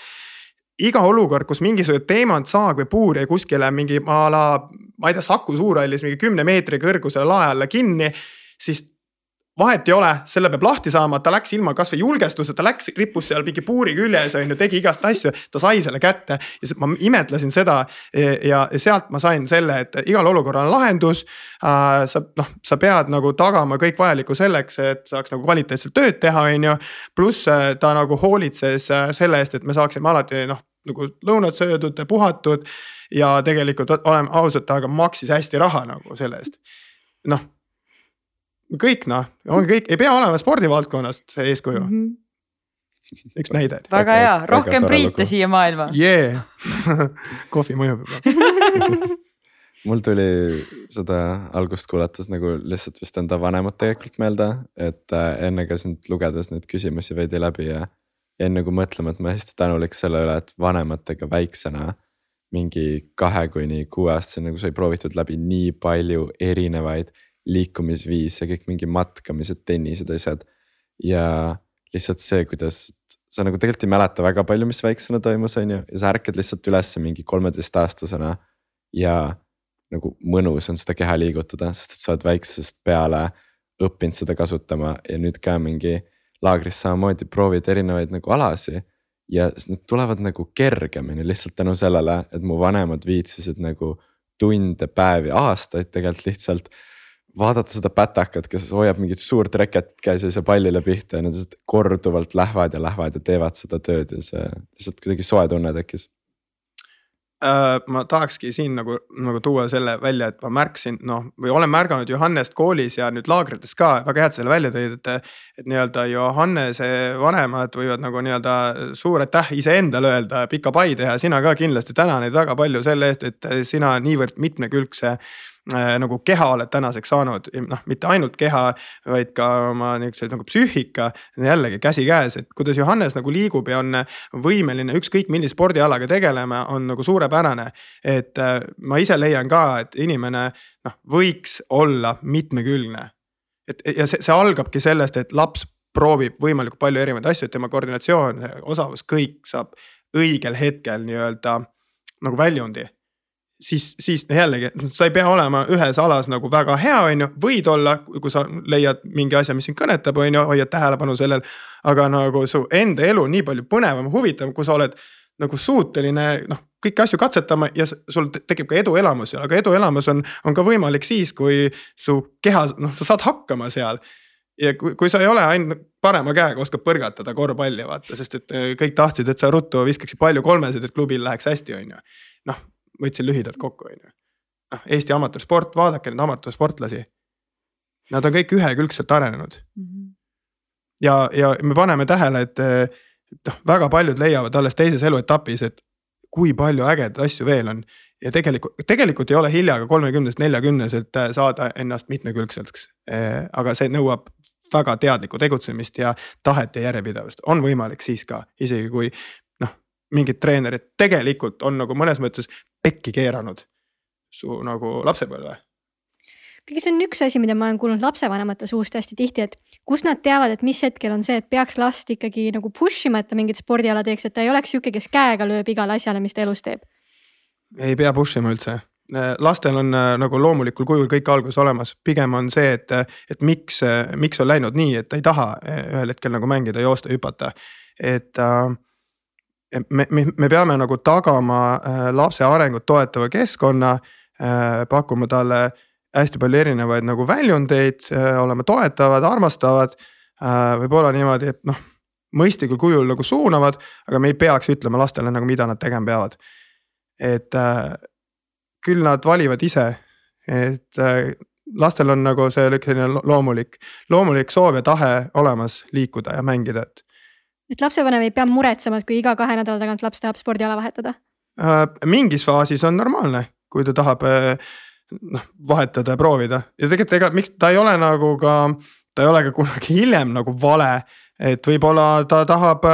[SPEAKER 4] iga olukord, kus mingisugune teemantsaag või puur jäi kuskile mingi a la, ma ei tea, Saku Suurhallis mingi kümne meetri kõrgusele lae alla kinni, siis vahet ei ole, selle peab lahti saama, ta läks ilma kasvõi julgestuseta, läks, rippus seal mingi puuri küljes on ju, tegi igast asju, ta sai selle kätte. ja ma imetlesin seda ja sealt ma sain selle, et igal olukorral on lahendus sa noh, sa pead nagu tagama kõik vajalikku selleks, et saaks nagu kvaliteetselt tööd teha, on ju. pluss äh, ta nagu hoolitses äh, selle eest, et me saaksime alati noh nagu lõunad söödud, puhatud ja tegelikult oleme ausad, ta aga maksis hästi raha nagu selle eest. noh kõik noh, on kõik, ei pea olema spordivaldkonnast eeskuju mm. -hmm. üks näide.
[SPEAKER 2] väga hea, rohkem Priite siia maailma.
[SPEAKER 4] jee, kohvi mõjub juba.
[SPEAKER 5] mul tuli seda algust kuulates nagu lihtsalt vist enda vanemad tegelikult meelde, et äh, enne ka sind lugedes neid küsimusi veidi läbi ja. enne kui mõtlema, et ma hästi tänulik selle üle, et vanematega väiksena. mingi kahe kuni kuueaastasena nagu sai proovitud läbi nii palju erinevaid liikumisviise, kõik mingi matkamised, tennised, asjad. ja lihtsalt see, kuidas sa nagu tegelikult ei mäleta väga palju, mis väiksena toimus, on ju, ja sa ärkad lihtsalt ülesse mingi kolmeteistaastasena ja nagu mõnus on seda keha liigutada, sest et sa oled väiksest peale õppinud seda kasutama ja nüüd ka mingi laagris samamoodi proovid erinevaid nagu alasi. ja need tulevad nagu kergemini lihtsalt tänu sellele, et mu vanemad viitsisid nagu tunde, päevi, aastaid tegelikult lihtsalt vaadata seda pätakat, kes hoiab mingit suurt reketit käes ja ei saa pallile pihta ja nad lihtsalt korduvalt lähevad ja lähevad ja teevad seda tööd ja see lihtsalt kuidagi soe tunne tekkis.
[SPEAKER 4] Äh, ma tahakski siin nagu, nagu tuua selle välja, et ma märkasin, noh või olen märganud Johannest koolis ja nüüd laagrites ka, väga hea, et selle välja tõid, et. et nii-öelda Johannese vanemad võivad nagu nii-öelda suur aitäh iseendale öelda, pika pai teha, sina ka kindlasti täna neid väga palju selle eest, et sina niivõrd mitmekülgse nagu keha oled tänaseks saanud, noh, mitte ainult keha, vaid ka oma niukse nagu psüühika. jällegi käsikäes, et kuidas Johannes nagu liigub ja on võimeline ükskõik millise spordialaga tegelema, on nagu suurepärane. et äh, ma ise leian ka, et inimene noh, võiks olla mitmekülgne. et ja see, see algabki sellest, et laps proovib võimalikult palju erinevaid asju, et tema koordinatsioon, osavus, kõik saab õigel hetkel nii-öelda nagu väljundi siis, siis jällegi sa ei pea olema ühes alas nagu väga hea, on ju, võid olla, kui sa leiad mingi asja, mis sind kõnetab, on ju, hoiad tähelepanu sellel. aga nagu su enda elu nii palju põnevam, huvitavam, kui sa oled nagu suuteline noh, kõiki asju katsetama ja sul te- tekib ka eduelamus aga eduelamus on, on ka võimalik siis, kui su keha, noh, sa saad hakkama seal ja kui, kui sa ei ole ainult parema käega oskad põrgatada korvpalli vaata, sest et eh, kõik tahtsid, et sa ruttu viskaksid palju kolmesid, et klubil läheks hästi, on ju. noh, võtsin lühidalt kokku, on ju. noh, Eesti amatöörsport, vaadake neid amatöörsportlasi. Nad on kõik ühekülgselt arenenud ja, ja me paneme tähele, et, et noh, väga paljud leiavad alles teises eluetapis, et kui palju ägedaid asju veel on ja tegelikult, tegelikult ei ole hilja ka kolmekümnest, neljakümneselt äh, saada ennast mitmekülgseks. aga see nõuab väga teadlikku tegutsemist ja tahet ja järjepidevust, on võimalik siis ka, isegi kui noh, mingid treenerid tegelikult on nagu mõnes mõttes pekki keeranud su nagu lapsepõlve
[SPEAKER 1] kuigi see on üks asi, mida ma olen kuulnud lapsevanemate suust hästi tihti, et kus nad teavad, et mis hetkel on see, et peaks last ikkagi nagu push ima, et ta mingit spordiala teeks, et ta ei oleks sihuke, kes käega lööb igale asjale, mis ta elus teeb.
[SPEAKER 4] ei pea push ima üldse. lastel on äh, nagu loomulikul kujul kõik alguses olemas, pigem on see, et, et miks, miks on läinud nii, et ta ei taha äh, ühel hetkel nagu mängida, joosta, hüpata. et äh, me, me, me peame nagu tagama äh, lapse arengut toetava keskkonna, pakkuma talle hästi palju erinevaid nagu väljundeid, olema toetavad, armastavad. võib-olla niimoodi, et noh, mõistlikul kujul nagu suunavad, aga me ei peaks ütlema lastele nagu, mida nad tegema peavad et äh, küll nad valivad ise, et äh, lastel on nagu see selline lo- loomulik, loomulik soov ja tahe olemas liikuda ja mängida, et
[SPEAKER 1] et lapsevanem ei pea muretsema, et kui iga kahe nädala tagant laps tahab spordiala vahetada.
[SPEAKER 4] äh, mingis faasis on normaalne, kui ta tahab äh, noh vahetada ja proovida ja tegelikult ega miks ta ei ole nagu ka, ta ei ole ka kunagi hiljem nagu vale et võib-olla ta tahab,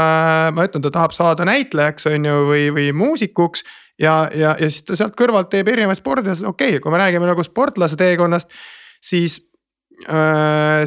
[SPEAKER 4] ma ütlen, ta tahab saada näitlejaks, on ju, või, või muusikuks ja, ja, ja siis ta sealt kõrvalt teeb erinevaid spordi, okei okay,, kui me räägime nagu sportlase teekonnast, siis äh,.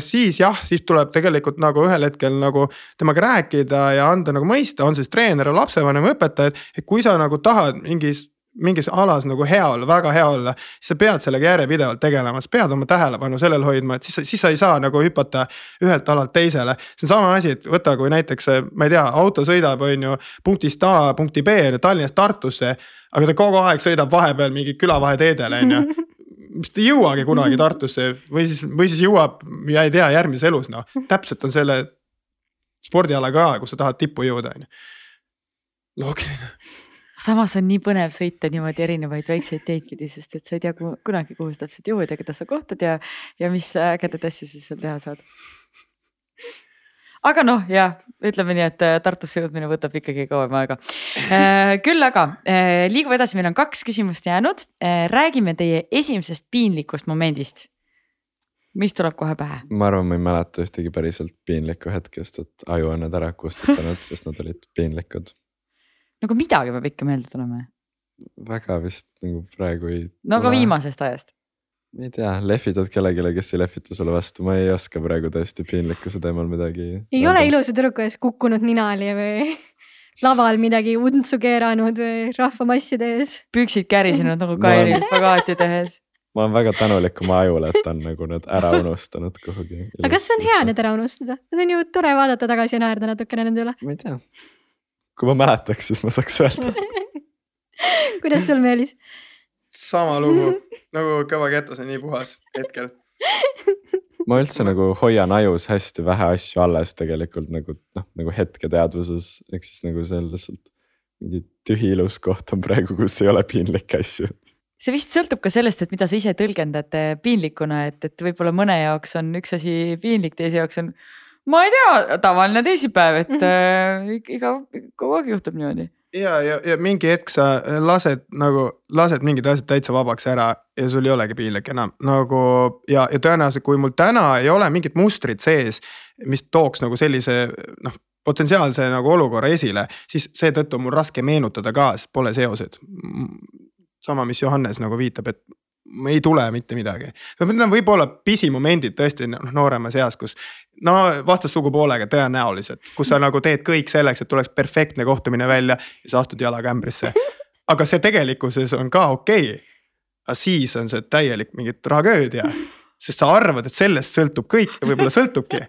[SPEAKER 4] Siis jah, siis tuleb tegelikult nagu ühel hetkel nagu temaga rääkida ja anda nagu mõista, on siis treener või lapsevanem või õpetaja, et kui sa nagu tahad mingis mingis alas nagu hea olla, väga hea olla, siis sa pead sellega järjepidevalt tegelema, sa pead oma tähelepanu sellel hoidma, et siis, siis sa ei saa nagu hüpata ühelt alalt teisele. see on sama asi, et võta, kui näiteks ma ei tea, auto sõidab, on ju punktist A punkti B on ju Tallinnast Tartusse. aga ta kogu aeg sõidab vahepeal mingi külavaheteedel on ju mis ta ei jõuagi kunagi Tartusse või siis, või siis jõuab ja ei tea järgmises elus noh, täpselt on selle spordiala ka, kus sa tahad tippu jõuda on ju. loogiline.
[SPEAKER 2] samas on nii põnev sõita niimoodi erinevaid väikseid teid pidi, sest et sa ei tea ku, kunagi, kuhu sa täpselt jõuad ja keda sa kohtad ja, ja mis ägedaid asju sa seal teha saad. Aga noh, jah, ütleme nii, et äh, Tartusse jõudmine võtab ikkagi kauem aega. Äh, küll aga äh, liigume edasi, meil on kaks küsimust jäänud. räägime teie esimesest piinlikust momendist. mis tuleb kohe pähe?
[SPEAKER 5] ma arvan, ma ei mäleta ühtegi päriselt piinlikku hetkest, et aju on need ära kustutanud sest nad olid piinlikud.
[SPEAKER 2] no aga midagi peab ikka meelde tulema.
[SPEAKER 5] väga vist nagu praegu ei.
[SPEAKER 2] no aga viimasest ajast
[SPEAKER 5] ma ei tea, lehvitad kellelegi, kes ei lehvita sulle vastu, ma ei oska praegu tõesti piinlikkuse teemal midagi.
[SPEAKER 1] ei öelda. ole ilusa tüdruku ees kukkunud ninali või laval midagi untsu keeranud või rahvamasside ees.
[SPEAKER 2] püksid kärisenud nagu Kairi spagaati tehes.
[SPEAKER 5] ma olen väga tänulik oma ajule, et ta on nagu need ära unustanud kuhugi.
[SPEAKER 1] aga kas see on hea need ära unustada, need on ju tore vaadata tagasi ja naerda natukene nende üle.
[SPEAKER 5] ma ei tea, kui ma mäletaks, siis ma saaks öelda
[SPEAKER 1] kuidas sul, Meelis?
[SPEAKER 4] Sama lugu nagu kõva ketus on nii puhas hetkel.
[SPEAKER 5] ma üldse nagu hoian ajus hästi vähe asju alles tegelikult nagu noh, nagu hetketeadvuses, ehk siis nagu see on lihtsalt mingi tühi ilus koht on praegu, kus ei ole piinlikke asju
[SPEAKER 2] see vist sõltub ka sellest, et mida sa ise tõlgendad piinlikuna, et, et võib-olla mõne jaoks on üks asi piinlik, teise jaoks on. ma ei tea, tavaline teisipäev, et mm -hmm. äh, iga, kogu aeg juhtub niimoodi
[SPEAKER 4] ja, ja, ja mingi hetk sa lased nagu, lased mingid asjad täitsa vabaks ära ja sul ei olegi piinlik enam nagu ja, ja tõenäoliselt, kui mul täna ei ole mingit mustrit sees, mis tooks nagu sellise noh potentsiaalse nagu olukorra esile, siis seetõttu on mul raske meenutada ka, sest pole seoseid. sama, mis Johannes nagu viitab, et ei tule mitte midagi. Need on võib-olla pisimomendid tõesti noh nooremas eas, kus no vastassugupoolega tõenäoliselt, kus sa nagu teed kõik selleks, et tuleks perfektne kohtumine välja ja sa astud jalaga ämbrisse. aga see tegelikkuses on ka okei okay.. aga siis on see täielik mingi tragöödia, sest sa arvad, et sellest sõltub kõik ja võib-olla sõltubki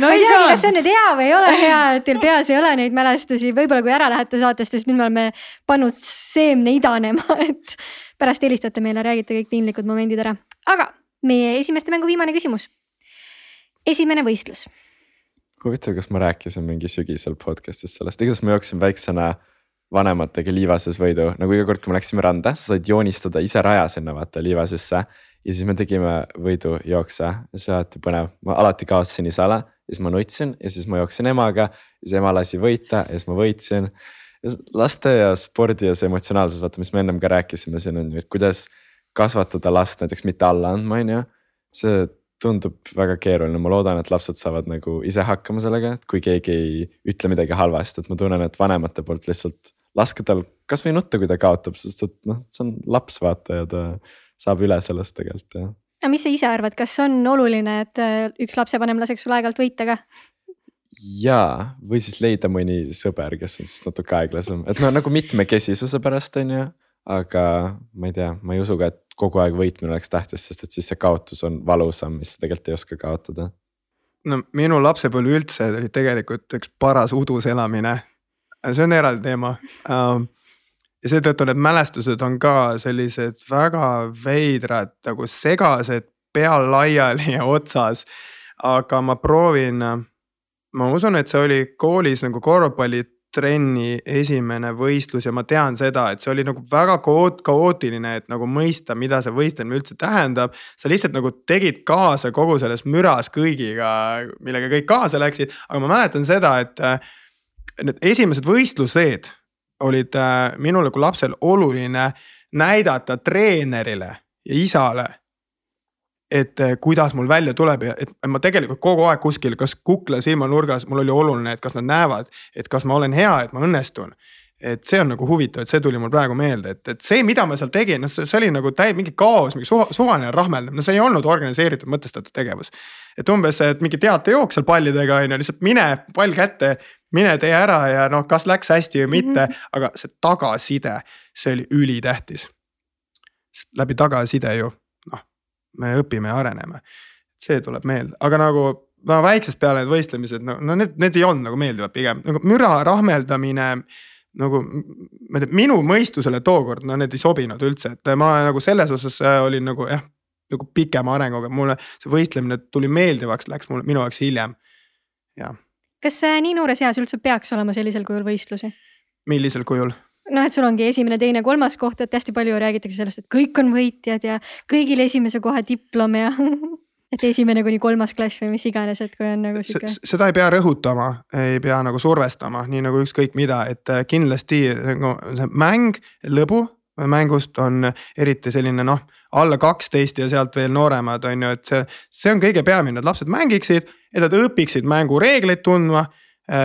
[SPEAKER 1] no ei teagi, kas see on nüüd hea või ei ole hea, et teil peas ei ole neid mälestusi, võib-olla kui ära lähete saatest, siis nüüd me oleme pannud seemne idanema, et pärast helistate meile, räägite kõik piinlikud momendid ära. aga meie esimeste mängu viimane küsimus. esimene võistlus.
[SPEAKER 5] huvitav, kas ma rääkisin mingi sügisel podcast'is sellest, igatahes ma jooksin väiksena vanematega liivases võidu, nagu iga kord, kui me läksime randa, sa said joonistada ise raja sinna vaata liivasesse. ja siis me tegime võidujookse see alati põnev, ma alati kaotasin isale siis ma nutsin ja siis ma jooksin emaga. siis ema lasi võita ja siis ma võitsin laste ja spordi ja see emotsionaalsus, vaata, mis me ennem ka rääkisime, siin on ju, et kuidas kasvatada last näiteks mitte alla andma, on ju. see tundub väga keeruline, ma loodan, et lapsed saavad nagu ise hakkama sellega, et kui keegi ei ütle midagi halvasti, et ma tunnen, et vanemate poolt lihtsalt laske tal kasvõi nutta, kui ta kaotab, sest et noh, see on laps vaata ja ta saab üle sellest tegelikult ja.
[SPEAKER 1] aga mis sa ise arvad, kas on oluline, et äh, üks lapsevanem laseks sul aeg-ajalt võita ka?
[SPEAKER 5] Jaa, või siis leida mõni sõber, kes on siis natuke aeglasem, et no nagu mitmekesisuse pärast on ju. aga ma ei tea, ma ei usu ka, et kogu aeg võitmine oleks tähtis, sest et siis see kaotus on valusam, mis tegelikult ei oska kaotada.
[SPEAKER 4] no minu lapsepõlv üldse oli tegelikult üks paras udus elamine. see on eraldi teema um, ja seetõttu need mälestused on ka sellised väga veidrad nagu segased, pea laiali ja otsas. aga ma proovin ma usun, et see oli koolis nagu korvpallitrenni esimene võistlus ja ma tean seda, et see oli nagu väga kaootiline, et nagu mõista, mida see võistlemine üldse tähendab. sa lihtsalt nagu tegid kaasa kogu selles müras kõigiga, millega kõik kaasa läksid, aga ma mäletan seda, et äh, need esimesed võistlused olid äh, minule kui lapsel oluline näidata treenerile ja isale et eh, kuidas mul välja tuleb ja et ma tegelikult kogu aeg kuskil, kas kukla silmanurgas, mul oli oluline, et kas nad näevad, et kas ma olen hea, et ma õnnestun. et see on nagu huvitav, et see tuli mul praegu meelde, et, et see, mida ma seal tegin, noh, see oli nagu täi-, mingi kaos, mingi suva, suvaline rahmeldamine, no see ei olnud organiseeritud, mõtestatud tegevus. et umbes, et mingi teatejooks seal pallidega on ju, lihtsalt mine, pall kätte, mine tee ära ja noh, kas läks hästi või mitte mm, -hmm. aga see tagasiside, see oli ülitähtis. läbi tagasiside ju me õpime ja areneme. see tuleb meelde, aga nagu no väiksest peale need võistlemised, no, no need, need ei olnud nagu meeldivad pigem nagu müra rahmeldamine nagu ma ei tea, minu mõistusele tookord, no need ei sobinud üldse, et ma nagu selles osas äh, olin nagu jah, nagu pikema arenguga, mulle see võistlemine tuli meeldivaks, läks mulle minu jaoks hiljem, jah.
[SPEAKER 1] kas nii noores eas üldse peaks olema sellisel kujul võistlusi?
[SPEAKER 4] millisel kujul?
[SPEAKER 1] Noh, et sul ongi esimene, teine, kolmas koht, et hästi palju räägitakse sellest, et kõik on võitjad ja kõigil esimese koha diplom ja et esimene kuni kolmas klass või mis iganes, et kui on nagu sihuke.
[SPEAKER 4] seda ei pea rõhutama, ei pea nagu survestama, nii nagu ükskõik mida, et äh, kindlasti nagu see mäng, lõbu mängust on eriti selline noh, alla kaksteist ja sealt veel nooremad on ju, et see, see on kõige peamine, et lapsed mängiksid, et nad õpiksid mängureegleid tundma äh,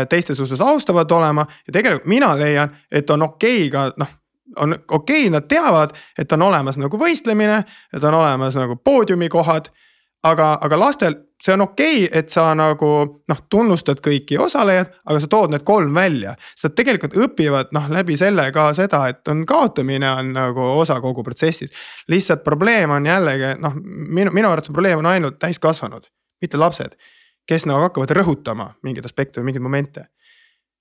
[SPEAKER 4] teiste suhtes austavalt olema ja tegelikult mina leian, et on okei okay ka noh on okei okay,, nad teavad, et on olemas nagu võistlemine, et on olemas nagu poodiumikohad aga, aga lastel see on okei okay,, et sa nagu noh, tunnustad kõiki osalejaid, aga sa tood need kolm välja. sa tegelikult õpivad noh läbi selle ka seda, et on kaotamine on nagu osa kogu protsessist. lihtsalt probleem on jällegi noh, minu, minu arvates probleem on ainult täiskasvanud, mitte lapsed. Kes nagu hakkavad rõhutama mingeid aspekte või mingeid momente.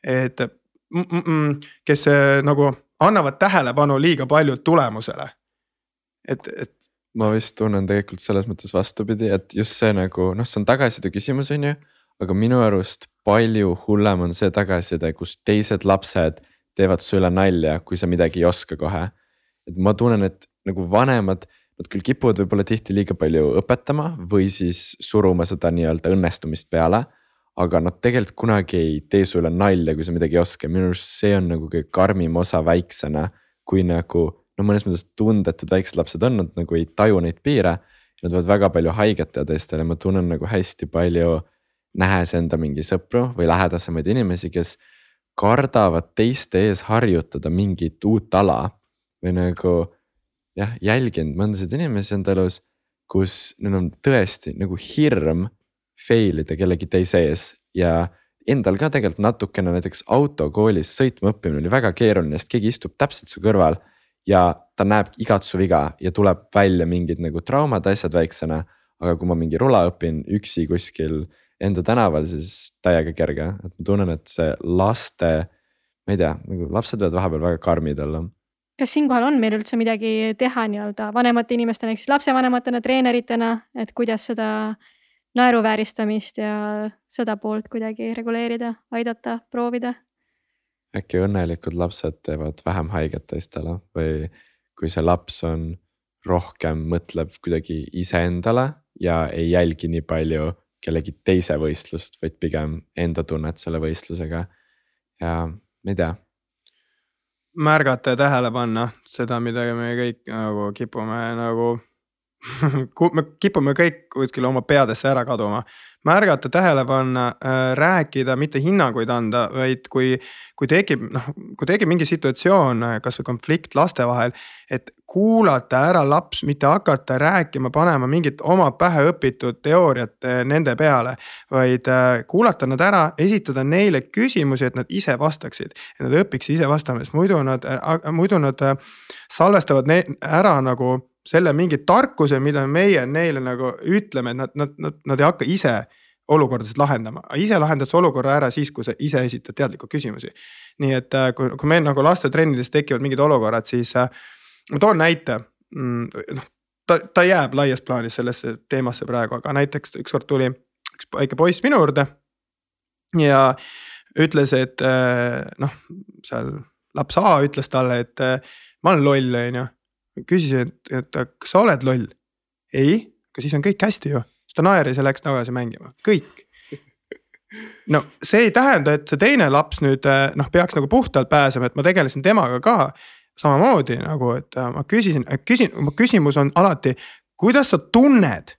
[SPEAKER 4] et mm, mm, kes nagu annavad tähelepanu liiga palju tulemusele. et, et
[SPEAKER 5] ma vist tunnen tegelikult selles mõttes vastupidi, et just see nagu noh, see on tagasiside küsimus, on ju. aga minu arust palju hullem on see tagasiside, kus teised lapsed teevad su üle nalja, kui sa midagi ei oska kohe. et ma tunnen, et nagu vanemad, nad küll kipuvad võib-olla tihti liiga palju õpetama või siis suruma seda nii-öelda õnnestumist peale. aga nad tegelikult kunagi ei tee su üle nalja, kui sa midagi ei oska, minu arust see on nagu kõige karmim osa väiksena, kui nagu no mõnes mõttes tundetud väiksed lapsed on, nad nagu ei taju neid piire. Nad võivad väga palju haiget teha teistele, ma tunnen nagu hästi palju, nähes enda mingi sõpru või lähedasemaid inimesi, kes kardavad teiste ees harjutada mingit uut ala või nagu jah, jälginud mõndasid inimesi enda elus, kus neil on tõesti nagu hirm fail ida kellegi teise ees. Ja endal ka tegelikult natukene näiteks autokoolis sõitma õppimine oli väga keeruline, sest keegi istub täpselt su kõrval ja ta näeb igat su viga ja tuleb välja mingid nagu traumad, asjad väiksena. aga kui ma mingi rula õpin üksi kuskil enda tänaval, siis täiega kerge, et ma tunnen, et see laste, ma ei tea, nagu lapsed võivad vahepeal väga karmid olla
[SPEAKER 1] kas siinkohal on meil üldse midagi teha nii-öelda vanemate inimestena ehk siis lapsevanematena, treeneritena, et kuidas seda naeruvääristamist ja seda poolt kuidagi reguleerida, aidata, proovida?
[SPEAKER 5] äkki õnnelikud lapsed teevad vähem haiget teistele või kui see laps on rohkem mõtleb kuidagi iseendale ja ei jälgi nii palju kellegi teise võistlust, vaid pigem enda tunnet selle võistlusega. ja ma ei tea.
[SPEAKER 4] Märgata ja tähele panna seda, mida me kõik nagu kipume nagu me kipume kõik kuskile oma peadesse ära kaduma märgata, tähele panna, äh, rääkida, mitte hinnanguid anda, vaid kui, kui tekib noh, kui tekib mingi situatsioon, äh, kasvõi konflikt laste vahel. et kuulata ära laps, mitte hakata rääkima, panema mingit oma pähe õpitud teooriat äh, nende peale. vaid kuulata nad ära, esitada neile küsimusi, et nad ise vastaksid, et nad õpiksid ise vastama, sest muidu nad, muidu nad salvestavad ära nagu selle mingi tarkuse, mida meie neile nagu ütleme, et nad, nad, nad, nad ei hakka ise olukordasid lahendama, ise lahendad sa olukorra ära siis, kui sa ise esitad teadlikult küsimusi. nii et äh, kui, kui meil nagu lastetrennides tekivad mingid olukorrad, siis äh, ma toon näite. Mm, noh, ta, ta jääb laias plaanis sellesse teemasse praegu, aga näiteks ükskord tuli üks väike poiss minu juurde. ja ütles, et äh, noh, seal laps A ütles talle, et ma olen loll, on ju küsisin, et, et kas sa oled loll? ei, aga siis on kõik hästi ju, siis ta naeris ja läks tagasi mängima, kõik. no see ei tähenda, et see teine laps nüüd noh, peaks nagu puhtalt pääsema, et ma tegelesin temaga ka samamoodi nagu, et äh, ma küsisin, küsin, mu küsimus on alati, kuidas sa tunned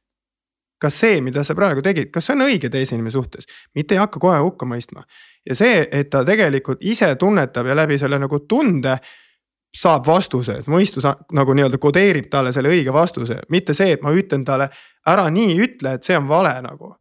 [SPEAKER 4] kas see, mida sa praegu tegid, kas see on õige teise inimese suhtes, mitte ei hakka kohe hukka mõistma. ja see, et ta tegelikult ise tunnetab ja läbi selle nagu tunde saab vastuse, et mõistus nagu nii-öelda kodeerib talle selle õige vastuse, mitte see, et ma ütlen talle ära nii ütle, et see on vale nagu.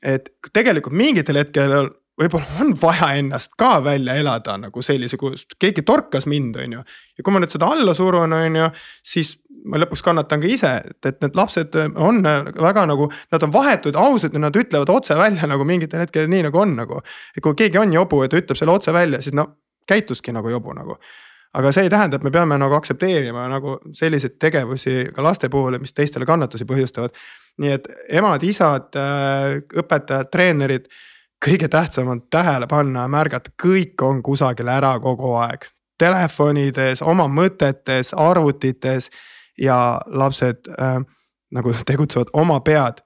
[SPEAKER 4] et tegelikult mingitel hetkedel võib-olla on vaja ennast ka välja elada nagu sellise, kus keegi torkas mind, on ju. ja kui ma nüüd seda alla surun, on ju, siis ma lõpuks kannatan ka ise, et, et need lapsed on väga nagu, nad on vahetud, ausad ja nad ütlevad otse välja nagu mingitel hetkedel nii nagu on nagu. et kui keegi on jobu ja ta ütleb selle otse välja, siis no käituski nagu jobu nagu. aga see ei tähenda, et me peame nagu aktsepteerima nagu selliseid tegevusi ka laste puhul, mis teistele kannatusi põhjustavad. nii et emad-isad, äh, õpetajad, treenerid, kõige tähtsam on tähele panna ja märgata, kõik on kusagil ära kogu aeg. Telefonides, oma mõtetes, arvutites ja lapsed äh, nagu tegutsevad oma pead.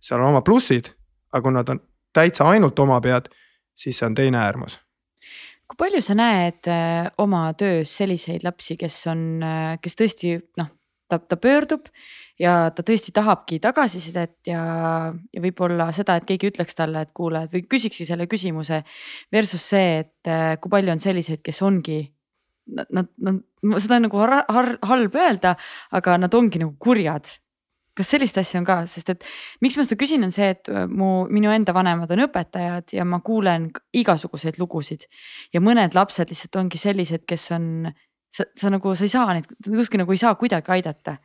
[SPEAKER 4] seal on oma plussid, aga kui nad on täitsa ainult oma pead, siis see on teine äärmus
[SPEAKER 2] kui palju sa näed äh, oma töös selliseid lapsi, kes on, äh, kes tõesti noh, ta, ta pöördub ja ta tõesti tahabki tagasisidet ja, ja võib-olla seda, et keegi ütleks talle, et kuule, või küsikski selle küsimuse. Versus see, et äh, kui palju on selliseid, kes ongi nad, nad, nad, seda on nagu har, har, halb öelda, aga nad ongi nagu kurjad kas sellist asja on ka, sest et miks ma seda küsin, on see, et äh, mu, minu enda vanemad on õpetajad ja ma kuulen igasuguseid lugusid. ja mõned lapsed lihtsalt ongi sellised, kes on, sa, sa nagu, sa ei saa neid, justkui nagu ei saa kuidagi aidata.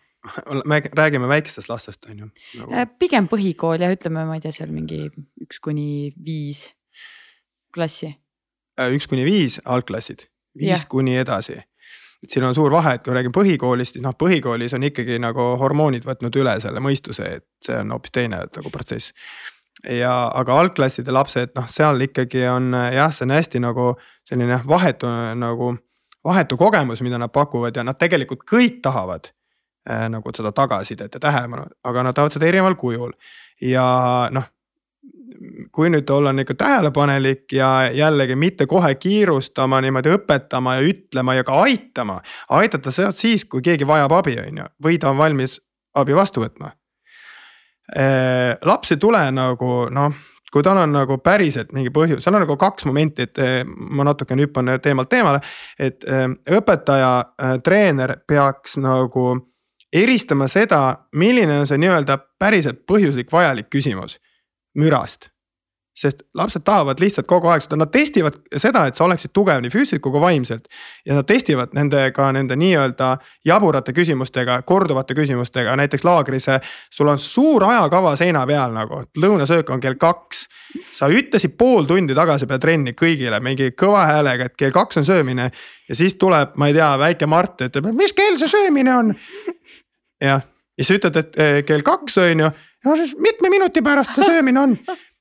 [SPEAKER 4] me räägime väikestest lastest, on ju
[SPEAKER 2] nagu...? Äh, pigem põhikool ja ütleme, ma ei tea, seal mingi üks kuni viis klassi.
[SPEAKER 4] Äh, üks kuni viis algklassid, viis ja. kuni edasi et siin on suur vahe, et kui räägime põhikoolist, siis noh, põhikoolis on ikkagi nagu hormoonid võtnud üle selle mõistuse, et see on hoopis teine nagu protsess. ja, aga algklasside lapsed, noh, seal ikkagi on jah, see on hästi nagu selline vahetu nagu, vahetu kogemus, mida nad pakuvad ja nad tegelikult kõik tahavad äh, nagu seda tagasisidet ja tähelepanu, aga nad tahavad seda erineval kujul. ja noh kui nüüd olla ikka tähelepanelik ja jällegi mitte kohe kiirustama niimoodi õpetama ja ütlema ja ka aitama. aidata saad siis, kui keegi vajab abi, on ju, või ta on valmis abi vastu võtma. laps ei tule nagu noh, kui tal on nagu päriselt mingi põhjus, seal on nagu kaks momenti, et ma natukene hüppan teemalt teemale. et õpetaja, treener peaks nagu eristama seda, milline on see nii-öelda päriselt põhjuslik vajalik küsimus mürast. sest lapsed tahavad lihtsalt kogu aeg seda, nad testivad seda, et sa oleksid tugev nii füüsiliselt kui vaimselt. ja nad testivad nendega, nende nii-öelda jaburate küsimustega, korduvate küsimustega, näiteks laagris. sul on suur ajakava seina peal nagu, lõunasöök on kell kaks sa ütlesid pool tundi tagasi peale trenni kõigile mingi kõva häälega, et kell kaks on söömine ja siis tuleb, ma ei tea, väike Mart ütleb, et mis kell see söömine on. jah, ja siis ütled, et eh, kell kaks on ju no siis mitme minuti pärast see söömine on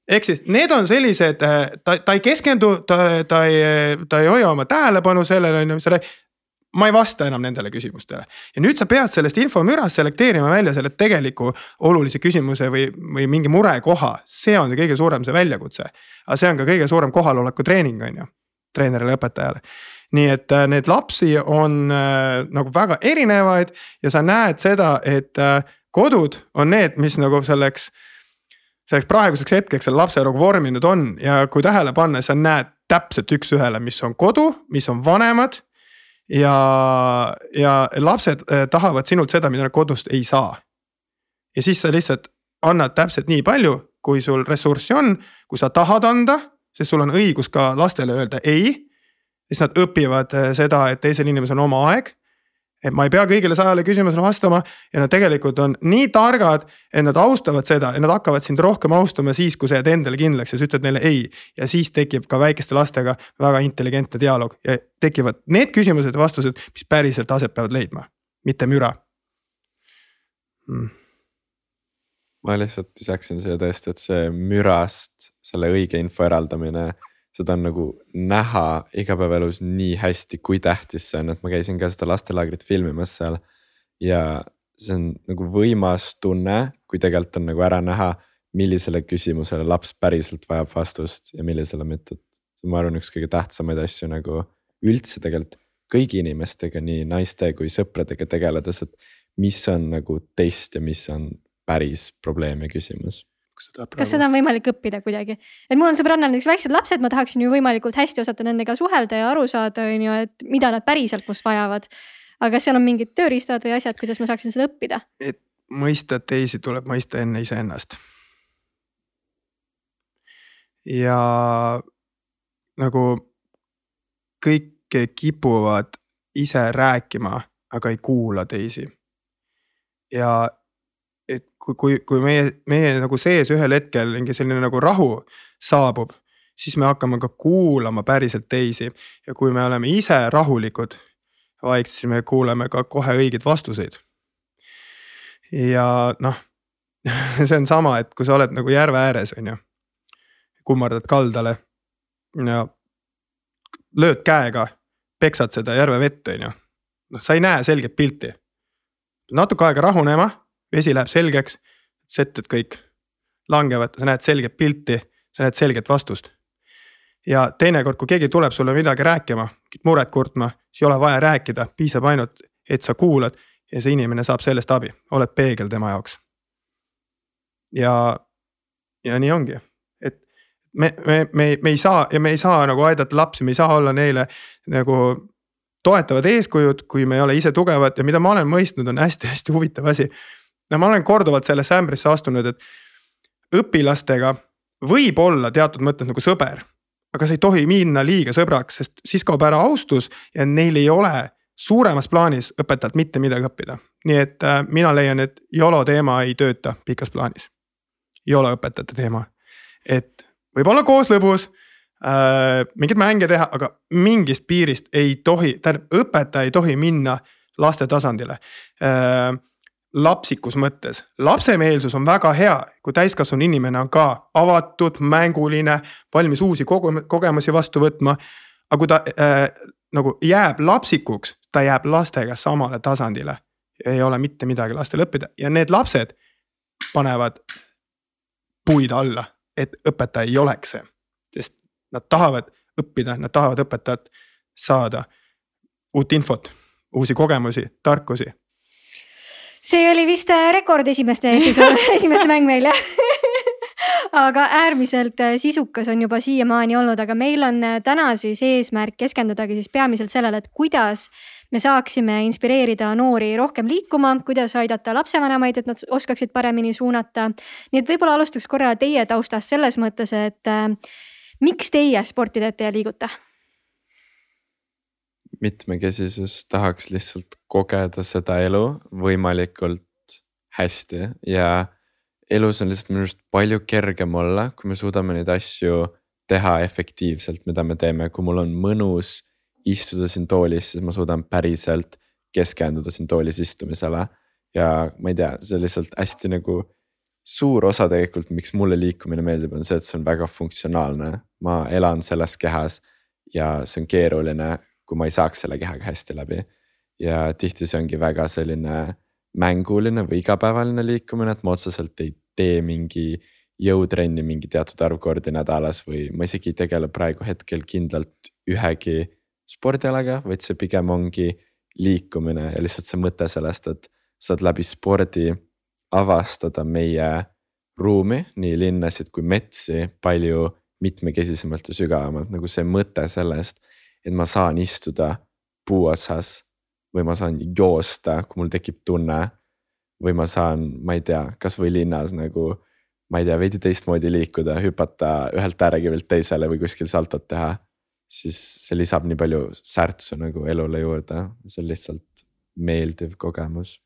[SPEAKER 4] ehk siis need on sellised, äh, ta, ta ei keskendu, ta, ta ei, ta ei hoia oma tähelepanu sellele, on ju, selle. ma ei vasta enam nendele küsimustele ja nüüd sa pead sellest infomürast selekteerima välja selle tegeliku olulise küsimuse või, või mingi murekoha, see on kõige suurem see väljakutse. aga see on ka kõige suurem kohaloleku treening, on ju, treenerile, õpetajale nii et äh, neid lapsi on äh, nagu väga erinevaid ja sa näed seda, et äh, kodud on need, mis nagu selleks, selleks praeguseks hetkeks selle lapse nagu vorminud on ja kui tähele panna, sa näed täpselt üks-ühele, mis on kodu, mis on vanemad. ja, ja lapsed eh, tahavad sinult seda, mida nad kodust ei saa. ja siis sa lihtsalt annad täpselt nii palju, kui sul ressurssi on, kui sa tahad anda, sest sul on õigus ka lastele öelda ei. siis nad õpivad eh, seda, et teisel inimesel on oma aeg et ma ei pea kõigile sajale küsimusele vastama ja nad tegelikult on nii targad, et nad austavad seda ja nad hakkavad sind rohkem austama siis, kui sa jääd endale kindlaks ja sa ütled neile ei. ja siis tekib ka väikeste lastega väga intelligentne dialoog ja tekivad need küsimused ja vastused, mis päriselt aset peavad leidma, mitte müra
[SPEAKER 5] hmm.. ma lihtsalt lisaksin siia tõesti, et see mürast selle õige info eraldamine seda on nagu näha igapäevaelus nii hästi, kui tähtis see on, et ma käisin ka seda lastelaagrit filmimas seal. ja see on nagu võimas tunne, kui tegelikult on nagu ära näha, millisele küsimusele laps päriselt vajab vastust ja millisele mitte. see on, ma arvan, üks kõige tähtsamaid asju nagu üldse tegelikult kõigi inimestega, nii naiste kui sõpradega tegeledes, et mis on nagu teist ja mis on päris probleem ja küsimus
[SPEAKER 1] kas seda praegu. kas seda on võimalik õppida kuidagi, et mul on sõbrannal näiteks väiksed lapsed, ma tahaksin ju võimalikult hästi osata nendega suhelda ja aru saada, on ju, et mida nad päriselt must vajavad. aga kas seal on mingid tööriistad või asjad, kuidas ma saaksin seda õppida?
[SPEAKER 4] et mõista teisi tuleb mõista enne iseennast. ja nagu kõik kipuvad ise rääkima, aga ei kuula teisi. ja et kui, kui, kui meie, meie nagu sees ühel hetkel mingi selline nagu rahu saabub, siis me hakkame ka kuulama päriselt teisi ja kui me oleme ise rahulikud, vaikselt, siis me kuuleme ka kohe õigeid vastuseid. ja noh, see on sama, et kui sa oled nagu järve ääres, on ju. kummardad kaldale ja lööd käega, peksad seda järve vett, on ju. noh, sa ei näe selget pilti. natuke aega rahunema, vesi läheb selgeks, setted kõik langevad, sa näed selget pilti, sa näed selget vastust. ja teinekord, kui keegi tuleb sulle midagi rääkima, muret kurtma, siis ei ole vaja rääkida, piisab ainult, et sa kuulad ja see inimene saab sellest abi, oled peegel tema jaoks. ja, ja nii ongi, et me, me, me, me ei saa ja me ei saa nagu aidata lapsi, me ei saa olla neile nagu toetavad eeskujud, kui me ei ole ise tugevad ja mida ma olen mõistnud, on hästi-hästi huvitav asi. No ma olen korduvalt sellesse ämbrisse astunud, et õpilastega võib olla teatud mõttes nagu sõber. aga sa ei tohi minna liiga sõbraks, sest siis kaob ära austus ja neil ei ole suuremas plaanis õpetajalt mitte midagi õppida. nii et äh, mina leian, et YOLO teema ei tööta pikas plaanis. YOLO õpetajate teema, et võib-olla koos lõbus äh,, mingeid mänge teha, aga mingist piirist ei tohi, tähendab õpetaja ei tohi minna laste tasandile äh, lapsikus mõttes, lapsemeelsus on väga hea, kui täiskasvanu inimene on ka avatud, mänguline, valmis uusi kogemusi vastu võtma. aga kui ta äh, nagu jääb lapsikuks, ta jääb lastega samale tasandile. ei ole mitte midagi lastel õppida ja need lapsed panevad puid alla, et õpetaja ei oleks see. sest nad tahavad õppida, nad tahavad õpetajalt saada uut infot, uusi kogemusi, tarkusi
[SPEAKER 1] see oli vist äh, rekord esimeste episood esimeste mäng meil jah aga äärmiselt äh, sisukas on juba siiamaani olnud, aga meil on äh, täna siis eesmärk keskendudagi siis peamiselt sellele, et kuidas me saaksime inspireerida noori rohkem liikuma, kuidas aidata lapsevanemaid, et nad oskaksid paremini suunata. nii et võib-olla alustaks korra teie taustast selles mõttes, et miks teie sporti teete ja liigute?
[SPEAKER 5] Mitmekesisus, tahaks lihtsalt kogeda seda elu võimalikult hästi ja elus on lihtsalt minu arust palju kergem olla, kui me suudame neid asju teha efektiivselt, mida me teeme, kui mul on mõnus istuda siin toolis, siis ma suudan päriselt keskenduda siin toolis istumisele. ja ma ei tea, see lihtsalt hästi nagu suur osa tegelikult, miks mulle liikumine meeldib, on see, et see on väga funktsionaalne. ma elan selles kehas ja see on keeruline kui ma ei saaks selle kehaga hästi läbi. ja tihti see ongi väga selline mänguline või igapäevaline liikumine, et ma otseselt ei tee mingi jõutrenni mingi teatud arv kordi nädalas või ma isegi ei tegele praegu hetkel kindlalt ühegi spordialaga, vaid see pigem ongi liikumine ja lihtsalt see mõte sellest, et saad läbi spordi avastada meie ruumi, nii linnasid kui metsi palju mitmekesisemalt ja sügavamalt, nagu see mõte sellest, et ma saan istuda puu otsas või ma saan joosta, kui mul tekib tunne. või ma saan, ma ei tea, kasvõi linnas nagu, ma ei tea, veidi teistmoodi liikuda, hüpata ühelt äärekivilt teisele või kuskil saltot teha. siis see lisab nii palju särtsu nagu elule juurde, see on lihtsalt meeldiv kogemus.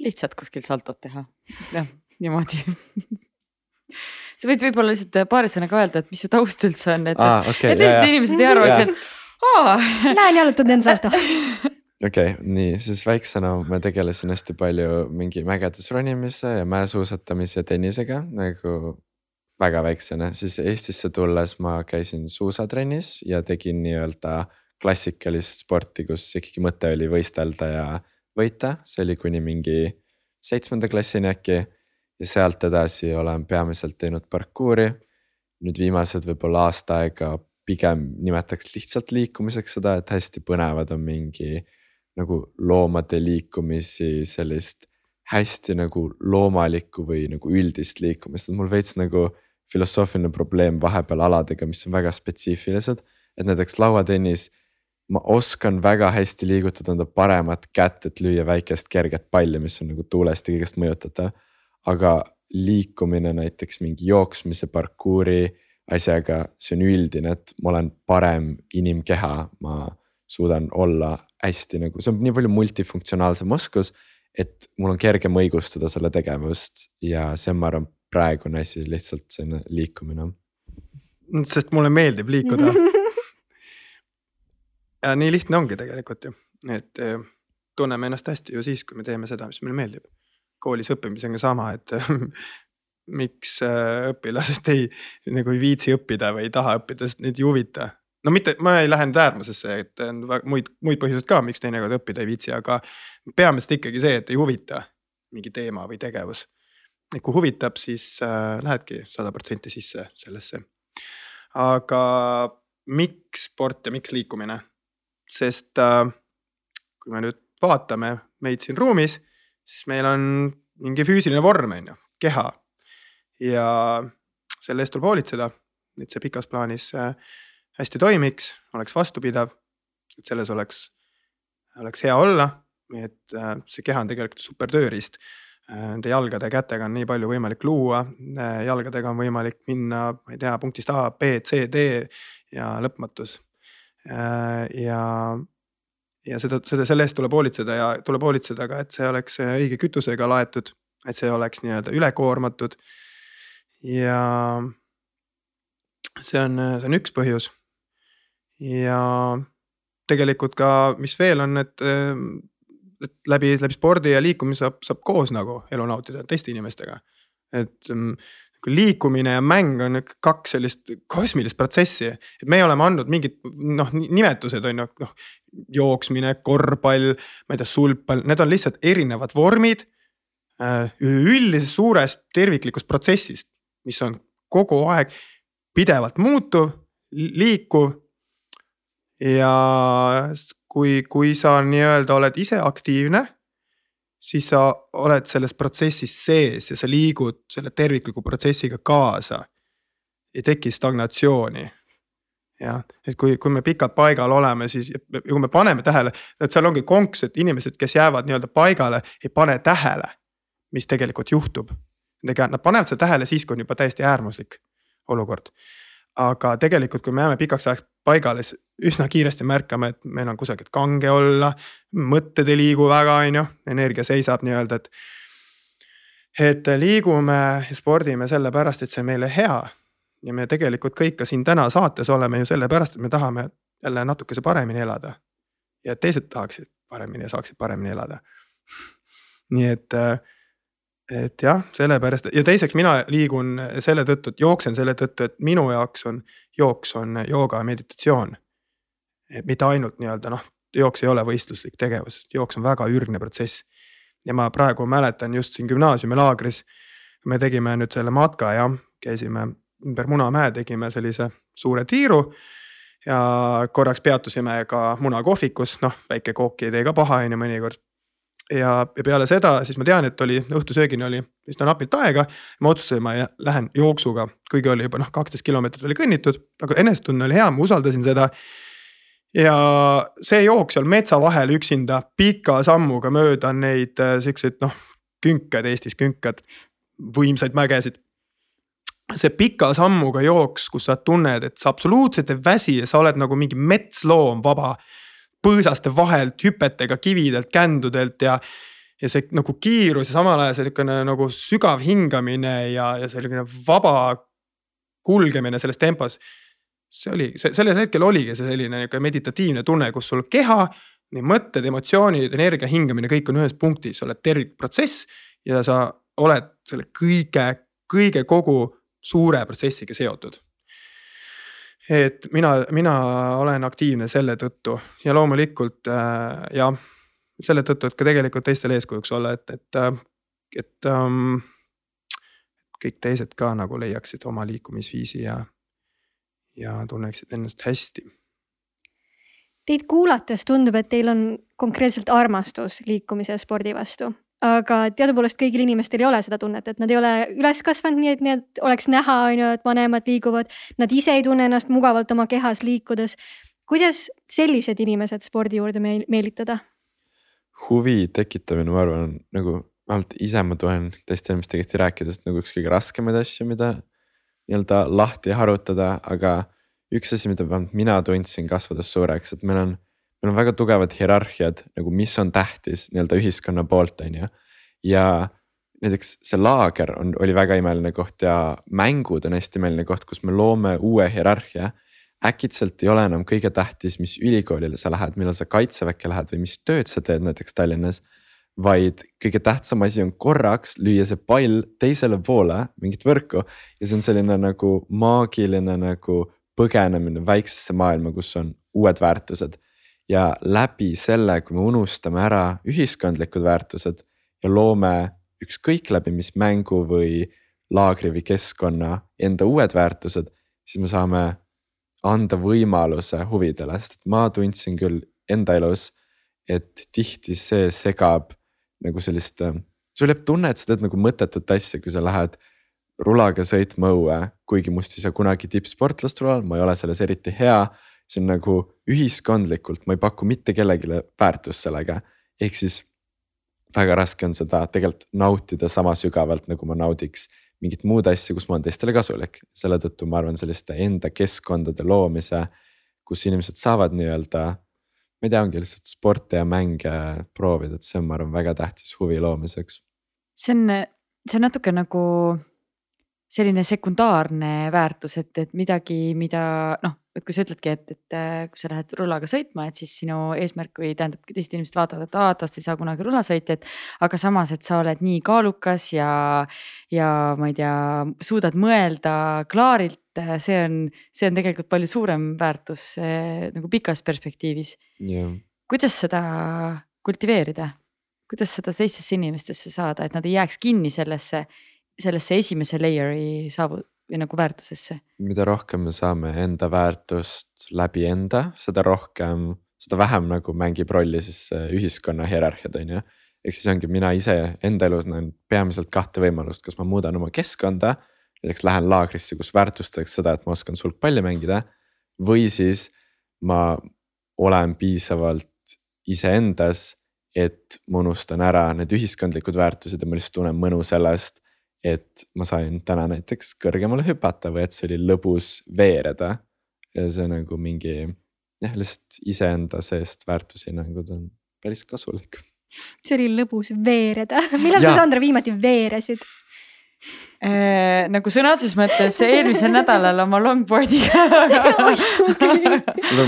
[SPEAKER 2] lihtsalt kuskil saltot teha, jah, niimoodi sa võid võib-olla lihtsalt paari sõnaga öelda, et mis su taust üldse on, et ah,, okay, et lihtsalt inimesed ei arvaks, et
[SPEAKER 1] Lähen jalutan enda salto.
[SPEAKER 5] okei okay,, nii siis väiksena ma tegelesin hästi palju mingi mägedes ronimise ja mäesuusatamise ja tennisega nagu väga väiksena, siis Eestisse tulles ma käisin suusatrennis ja tegin nii-öelda klassikalist sporti, kus ikkagi mõte oli võistelda ja võita, see oli kuni mingi seitsmenda klassini äkki. ja sealt edasi olen peamiselt teinud parkuuri. nüüd viimased võib-olla aasta aega pigem nimetaks lihtsalt liikumiseks seda, et hästi põnevad on mingi nagu loomade liikumisi, sellist hästi nagu loomalikku või nagu üldist liikumist, et mul veits nagu filosoofiline probleem vahepeal aladega, mis on väga spetsiifilised. et näiteks lauatennis ma oskan väga hästi liigutada enda paremat kätt, et lüüa väikest kerget palli, mis on nagu tuulest ja kõigest mõjutatav. aga liikumine näiteks mingi jooksmise, parkuuri asjaga, see on üldine, et ma olen parem inimkeha, ma suudan olla hästi nagu, see on nii palju multifunktsionaalsem oskus. et mul on kergem õigustada selle tegevust ja see on, ma arvan, praegune asi, lihtsalt selline liikumine.
[SPEAKER 4] sest mulle meeldib liikuda ja nii lihtne ongi tegelikult ju, et eh, tunneme ennast hästi ju siis, kui me teeme seda, mis meile meeldib. koolis õppimisega sama, et miks äh, õpilased ei nagu ei viitsi õppida või ei taha õppida, sest neid ei huvita. no mitte, ma ei lähe nüüd äärmusesse, et on väga muid, muid põhjuseid ka, miks teinekord õppida ei viitsi, aga peamiselt ikkagi see, et ei huvita mingi teema või tegevus. et kui huvitab, siis äh, lähedki sada protsenti sisse sellesse. aga miks sport ja miks liikumine? sest äh, kui me nüüd vaatame meid siin ruumis, siis meil on mingi füüsiline vorm, on ju, keha. Ja selle eest tuleb hoolitseda, et see pikas plaanis äh, hästi toimiks, oleks vastupidav, et selles oleks, oleks hea olla. et äh, see keha on tegelikult super tööriist. Äh, nende jalgade ja kätega on nii palju võimalik luua, jalgadega on võimalik minna, ma ei tea, punktist A, B, C, D ja lõpmatus. ja ja seda, seda, selle eest tuleb hoolitseda ja tuleb hoolitseda ka, et see oleks õige kütusega laetud, et see oleks nii-öelda ülekoormatud. Ja see on, see on üks põhjus. ja tegelikult ka, mis veel on, et, et läbi, läbi spordi ja liikumise saab, saab koos nagu elu nautida teiste inimestega. et liikumine ja mäng on kaks sellist kosmilist protsessi, et me oleme andnud mingid noh, nimetused on ju, noh. jooksmine, korvpall, ma ei tea, sulgpall, need on lihtsalt erinevad vormid. Äh, üldisest suurest terviklikust protsessist, mis on kogu aeg pidevalt muutuv, liikuv. ja kui, kui sa nii-öelda oled ise aktiivne siis sa oled selles protsessis sees ja sa liigud selle tervikliku protsessiga kaasa. ei teki stagnatsiooni. jah, et kui, kui me pikalt paigal oleme, siis kui me paneme tähele, et seal ongi konks, et inimesed, kes jäävad nii-öelda paigale, ei pane tähele, mis tegelikult juhtub. Nad panevad seda tähele siis, kui on juba täiesti äärmuslik olukord. aga tegelikult, kui me jääme pikaks ajaks paigale, siis üsna kiiresti märkame, et meil on kusagilt kange olla. mõtted ei liigu väga, on ju, energia seisab nii-öelda, et. et liigume ja spordime sellepärast, et see on meile hea. ja me tegelikult kõik ka siin täna saates oleme ju sellepärast, et me tahame jälle natukese paremini elada. ja teised tahaksid paremini ja saaksid paremini elada nii et, et jah, sellepärast ja teiseks mina liigun selle tõttu, et jooksen selle tõttu, et minu jaoks on jooks on jooga ja meditatsioon. et mitte ainult nii-öelda noh, jooks ei ole võistluslik tegevus, jooks on väga ürgne protsess. ja ma praegu mäletan just siin gümnaasiumilaagris, me tegime nüüd selle matka ja käisime ümber Munamäe, tegime sellise suure tiiru ja korraks peatusime ka munakohvikus, noh väike kook ei tee ka paha, on ju mõnikord ja, ja peale seda siis ma tean, et oli õhtusöögini oli üsna napilt aega. ma otsustasin, ma lähen jooksuga, kuigi oli juba noh, kaksteist kilomeetrit oli kõnnitud, aga enesetunne oli hea, ma usaldasin seda. ja see jook seal metsa vahel üksinda pika sammuga mööda neid äh, siukseid noh, künkad Eestis, künkad, võimsaid mägesid see pika sammuga jooks, kus sa tunned, et sa absoluutselt ei väsi ja sa oled nagu mingi metsloom vaba põõsaste vahelt, hüpetega kividelt, kändudelt ja. ja see nagu kiirus ja samal ajal selline nagu sügav hingamine ja, ja selline vaba kulgemine selles tempos. see oli, see sellel hetkel oligi see selline nihuke meditatiivne tunne, kus sul keha, nii mõtted, emotsioonid, energia, hingamine, kõik on ühes punktis, sa oled tervikprotsess ja sa oled selle kõige, kõige kogu suure protsessiga seotud et mina, mina olen aktiivne selle tõttu ja loomulikult äh, jah, selle tõttu, et ka tegelikult teistele eeskujuks olla, et, et, äh, et ähm, kõik teised ka nagu leiaksid oma liikumisviisi ja, ja tunneksid ennast hästi.
[SPEAKER 1] Teid kuulates tundub, et teil on konkreetselt armastus liikumise ja spordi vastu aga teadupoolest kõigil inimestel ei ole seda tunnet, et nad ei ole üles kasvanud nii, et need oleks näha, on ju, et vanemad liiguvad. Nad ise ei tunne ennast mugavalt oma kehas liikudes. kuidas sellised inimesed spordi juurde meil meelitada?
[SPEAKER 5] huvi tekitamine, ma arvan, nagu vähemalt ise ma tunnen teiste inimestega rääkides nagu üks kõige raskemaid asju, mida nii-öelda lahti harutada, aga üks asi, mida vähemalt mina tundsin kasvades suureks, et meil on meil on väga tugevad hierarhiad nagu, mis on tähtis nii-öelda ühiskonna poolt, on ju. ja näiteks see laager on, oli väga imeline koht ja mängud on hästi imeline koht, kus me loome uue hierarhia. äkitselt ei ole enam kõige tähtis, mis ülikoolile sa lähed, millal sa kaitseväkke lähed või mis tööd sa teed näiteks Tallinnas. vaid kõige tähtsam asi on korraks lüüa see pall teisele poole mingit võrku ja see on selline nagu maagiline nagu põgenemine väiksesse maailma, kus on uued väärtused. Ja läbi selle, kui me unustame ära ühiskondlikud väärtused ja loome ükskõik läbi mis mängu või laagri või keskkonna enda uued väärtused, siis me saame anda võimaluse huvidele, sest ma tundsin küll enda elus, et tihti see segab nagu sellist, sul jääb tunne, et sa teed nagu mõttetut asja, kui sa lähed rulaga sõitma õue, kuigi must ei saa kunagi tippsportlast rulal, ma ei ole selles eriti hea. See on nagu ühiskondlikult, ma ei paku mitte kellelegi väärtust sellega, ehk siis väga raske on seda tegelikult nautida sama sügavalt, nagu ma naudiks mingit muud asja, kus ma olen teistele kasulik. selle tõttu ma arvan, selliste enda keskkondade loomise, kus inimesed saavad nii-öelda, ma ei tea, ongi lihtsalt sporte ja mänge proovida, et see on, ma arvan, väga tähtis huvi loomiseks.
[SPEAKER 2] see on, see on natuke nagu selline sekundaarne väärtus, et, et midagi, mida noh, et kui sa ütledki, et, et äh, kui sa lähed rullaga sõitma, et siis sinu eesmärk või tähendab, teised inimesed vaatavad, et aa, tast ei saa kunagi rullasõitjat. aga samas, et sa oled nii kaalukas ja, ja ma ei tea, suudad mõelda klaarilt, see on, see on tegelikult palju suurem väärtus nagu pikas perspektiivis
[SPEAKER 5] yeah..
[SPEAKER 2] kuidas seda kultiveerida, kuidas seda teistesse inimestesse saada, et nad ei jääks kinni sellesse sellesse esimese layer'i saavu- või nagu väärtusesse.
[SPEAKER 5] mida rohkem me saame enda väärtust läbi enda, seda rohkem, seda vähem nagu mängib rolli siis ühiskonna hierarhiad, on ju. ehk siis ongi mina ise enda elus näen peamiselt kahte võimalust, kas ma muudan oma keskkonda. näiteks lähen laagrisse, kus väärtustaks seda, et ma oskan sulgpalli mängida. või siis ma olen piisavalt iseendas, et ma unustan ära need ühiskondlikud väärtused ja ma lihtsalt tunnen mõnu sellest et ma sain täna näiteks kõrgemale hüpata või et see oli lõbus veereda. ja see nagu mingi jah, lihtsalt iseenda seest väärtushinnangud on päris kasulik.
[SPEAKER 1] see oli lõbus veereda, millal sa Sandra viimati veeresid?
[SPEAKER 2] Äh, nagu sõna otseses mõttes eelmisel nädalal oma longboard'iga.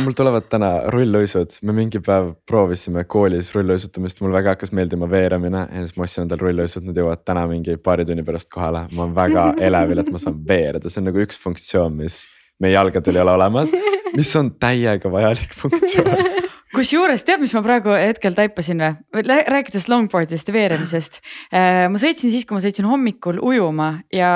[SPEAKER 5] Mul tulevad täna rullluisud, me mingi päev proovisime koolis rulluisutamist, mulle väga hakkas meeldima veeramine ja siis ma ostsin endale rulluisud, need jõuavad täna mingi paari tunni pärast kohale. ma olen väga elevil, et ma saan veereda, see on nagu üks funktsioon, mis meie jalgadel ei ole olemas, mis on täiega vajalik funktsioon
[SPEAKER 2] kusjuures tead, mis ma praegu hetkel taipasin või, rääkides longboard'ist ja veeremisest. Äh, ma sõitsin siis, kui ma sõitsin hommikul ujuma ja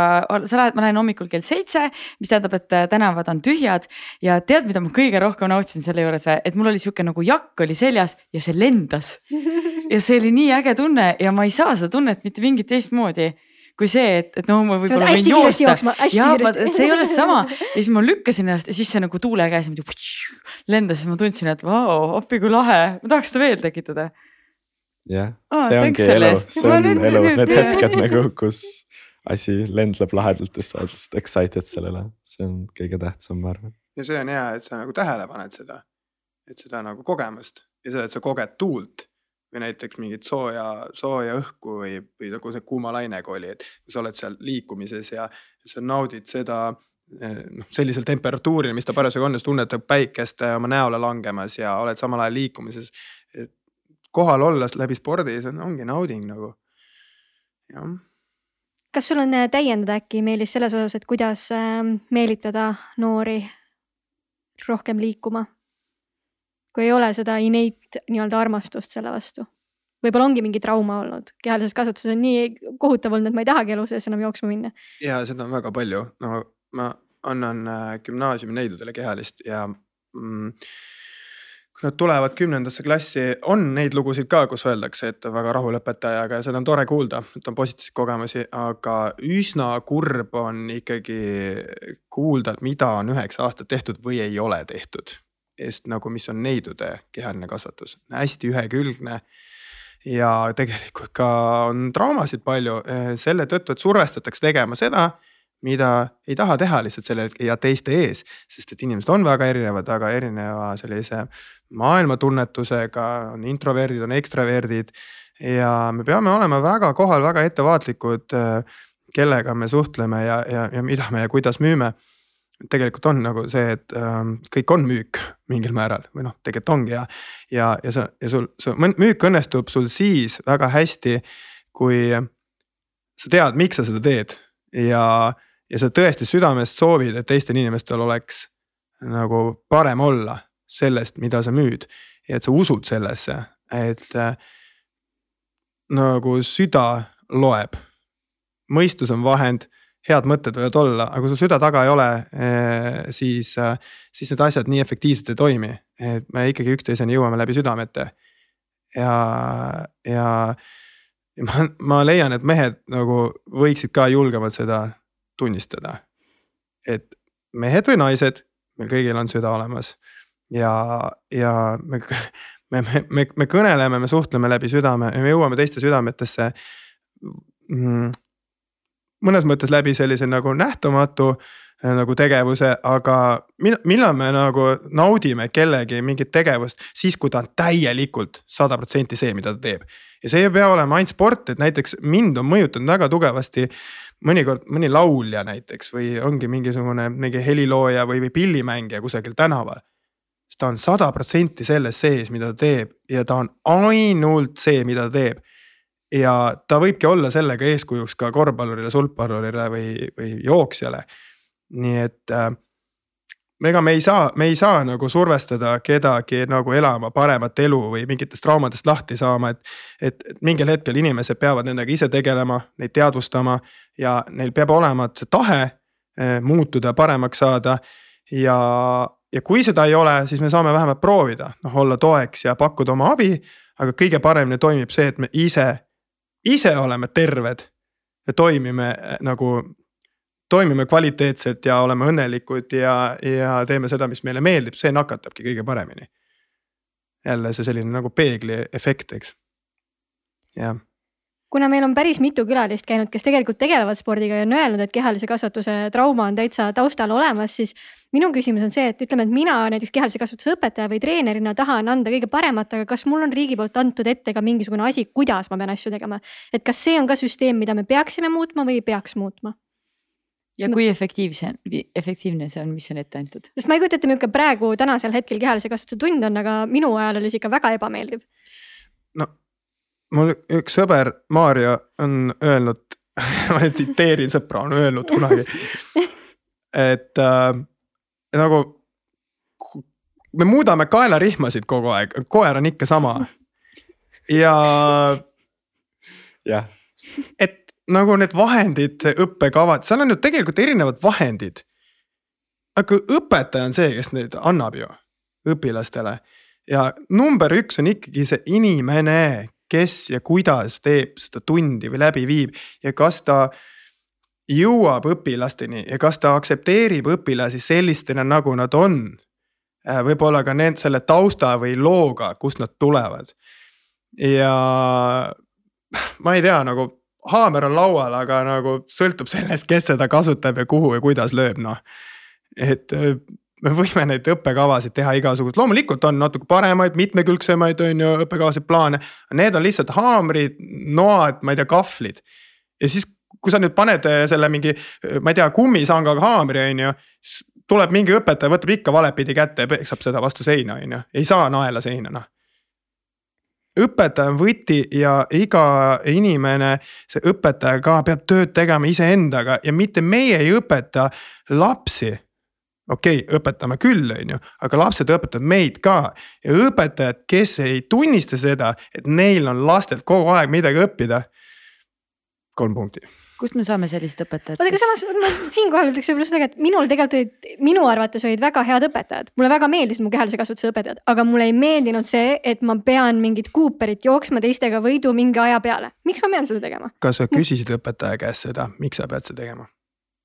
[SPEAKER 2] sa lähed, ma lähen hommikul kell seitse, mis tähendab, et äh, tänavad on tühjad. ja tead, mida ma kõige rohkem nautisin selle juures või, et mul oli sihuke nagu jakk oli seljas ja see lendas. ja see oli nii äge tunne ja ma ei saa seda tunnet mitte mingit teistmoodi kui see, et, et no ma võib-olla võin joosta. ja see ei ole sama. Ja siis ma lükkasin ennast ja siis see nagu tuule käes niimoodi lendas ja ma tundsin, et vau, appi kui lahe, ma tahaks seda veel tekitada.
[SPEAKER 5] jah, see ongi elu, see on nüüd, elu, need hetked nagu, kus asi lendleb lahedalt ja sa oled lihtsalt excited sellele, see on kõige tähtsam, ma arvan.
[SPEAKER 4] ja see on hea, et sa nagu tähele paned seda, et seda nagu kogemust ja seda, et sa koged tuult või näiteks mingit sooja, sooja õhku või, või nagu see kuuma lainega oli, et kui sa oled seal liikumises ja sa naudid seda eh, noh, sellisel temperatuuril, mis ta parasjagu on, siis tunnetad päikest oma näole langemas ja oled samal ajal liikumises. kohal olles läbi spordi, see on, ongi nauding nagu, jah.
[SPEAKER 1] kas sul on eh, täiendada äkki, Meelis, selles osas, et kuidas eh, meelitada noori rohkem liikuma? Kui ei ole seda innate nii-öelda armastust selle vastu. võib-olla ongi mingi trauma olnud, kehalises kasvatuses on nii kohutav olnud, et ma ei tahagi elu sees enam jooksma minna.
[SPEAKER 4] ja seda on väga palju, no ma annan äh, gümnaasiumi neidudele kehalist ja mm, kui nad tulevad kümnendasse klassi, on neid lugusid ka, kus öeldakse, et väga rahul õpetajaga ja seda on tore kuulda, et on positiivseid kogemusi, aga üsna kurb on ikkagi kuulda, et mida on üheksa aastat tehtud või ei ole tehtud eest nagu, mis on neidude kehaline kasvatus, hästi ühekülgne. ja tegelikult ka on traumasid palju eh, selle tõttu, et survestatakse tegema seda, mida ei taha teha lihtsalt selle ja teiste ees, sest et inimesed on väga erinevad, väga erineva sellise maailmatunnetusega, on introverdid, on ekstraverdid. ja me peame olema väga kohal, väga ettevaatlikud, eh, kellega me suhtleme ja, ja, ja mida me ja kuidas müüme tegelikult on nagu see, et ähm, kõik on müük mingil määral või noh, tegelikult ongi ja. ja, ja sa ja sul, su müük õnnestub sul siis väga hästi, kui sa tead, miks sa seda teed ja, ja sa tõesti südamest soovid, et teistel inimestel oleks nagu parem olla sellest, mida sa müüd. ja et sa usud sellesse, et äh, nagu süda loeb. mõistus on vahend head mõtted võivad olla, aga kui sul süda taga ei ole, eh, siis, eh, siis need asjad nii efektiivselt ei toimi, et me ikkagi üksteiseni jõuame läbi südamete. ja, ja ma, ma leian, et mehed nagu võiksid ka julgemalt seda tunnistada. et mehed või naised, meil kõigil on süda olemas ja, ja me, me, me, me, me kõneleme, me suhtleme läbi südame ja me jõuame teiste südametesse mm, mõnes mõttes läbi sellise nagu nähtamatu äh, nagu tegevuse, aga millal me nagu naudime kellegi mingit tegevust, siis kui ta on täielikult sada protsenti see, mida ta teeb. ja see ei pea olema ainult sport, et näiteks mind on mõjutanud väga tugevasti mõnikord mõni laulja näiteks või ongi mingisugune mingi helilooja või, või pillimängija kusagil tänaval. siis ta on sada protsenti selles sees, mida ta teeb ja ta on ainult see, mida ta teeb ja ta võibki olla sellega eeskujuks ka korvpallurile, sulgpallurile või, või jooksjale. nii et äh, ega me ei saa, me ei saa nagu survestada kedagi nagu elama paremat elu või mingitest traumadest lahti saama, et. et, mingil hetkel inimesed peavad nendega ise tegelema, neid teadvustama ja neil peab olema see tahe eh, muutuda, paremaks saada. ja, ja kui seda ei ole, siis me saame vähemalt proovida, noh olla toeks ja pakkuda oma abi. aga kõige paremini toimib see, et me ise ise oleme terved ja toimime äh, nagu, toimime kvaliteetselt ja oleme õnnelikud ja, ja teeme seda, mis meile meeldib, see nakatabki kõige paremini. jälle see selline nagu peegli efekt, eks. jah
[SPEAKER 1] kuna meil on päris mitu külalist käinud, kes tegelikult tegelevad spordiga ja on öelnud, et kehalise kasvatuse trauma on täitsa taustal olemas, siis minu küsimus on see, et ütleme, et mina näiteks kehalise kasvatuse õpetaja või treenerina tahan anda kõige paremat, aga kas mul on riigi poolt antud ette ka mingisugune asi, kuidas ma pean asju tegema? et kas see on ka süsteem, mida me peaksime muutma või ei peaks muutma?
[SPEAKER 2] ja kui efektiivse, efektiivne see on, mis on ette antud?
[SPEAKER 1] sest ma ei kujuta ette, milline praegu tänasel hetkel kehalise kasvatuse tund on, aga minu ajal oli see ikka väga ebameeldiv.
[SPEAKER 4] no mul üks sõber Maarja on öelnud ma tsiteerin sõpra, on öelnud kunagi. et äh, nagu me muudame kaelarihmasid kogu aeg, koer on ikka sama. ja. jah. et nagu need vahendid, õppekavad, seal on ju tegelikult erinevad vahendid. aga õpetaja on see, kes neid annab ju õpilastele ja number üks on ikkagi see inimene, kes ja kuidas teeb seda tundi või läbi viib ja kas ta jõuab õpilasteni ja kas ta aktsepteerib õpilasi sellistena, nagu nad on. Äh, võib-olla ka need selle tausta või looga, kust nad tulevad. ja ma ei tea, nagu haamer on laual, aga nagu sõltub sellest, kes seda kasutab ja kuhu ja kuidas lööb, noh. et äh, me võime neid õppekavasid teha igasugust, loomulikult on natuke paremaid, mitmekülgsemaid on ju õppekavasid, plaane. Need on lihtsalt haamrid, noad, ma ei tea, kahvlid. ja siis, kui sa nüüd paned eh, selle mingi, eh, ma ei tea, kummisangaga haamri, on ju. tuleb mingi õpetaja, võtab ikka valepidi kätte ja peksab seda vastu seina, on ju, ei saa naela seina, noh õpetaja on võti ja iga inimene, see õpetaja ka peab tööd tegema iseendaga ja mitte meie ei õpeta lapsi okei okay,, õpetame küll, on ju, aga lapsed õpetavad meid ka ja õpetajad, kes ei tunnista seda, et neil on lastelt kogu aeg midagi õppida. kolm punkti.
[SPEAKER 2] Kust me saame sellist õpetajat?
[SPEAKER 1] oota, aga samas ma siinkohal ütleks võib-olla seda, et minul tegelikult olid, minu arvates olid väga head õpetajad, mulle väga meeldisid mu kehalise kasvatuse õpetajad, aga mulle ei meeldinud see, et ma pean mingit Cooperit jooksma teistega võidu mingi aja peale. miks ma pean seda tegema?
[SPEAKER 4] kas sa küsisid õpetaja käest seda, miks sa pead seda tegema?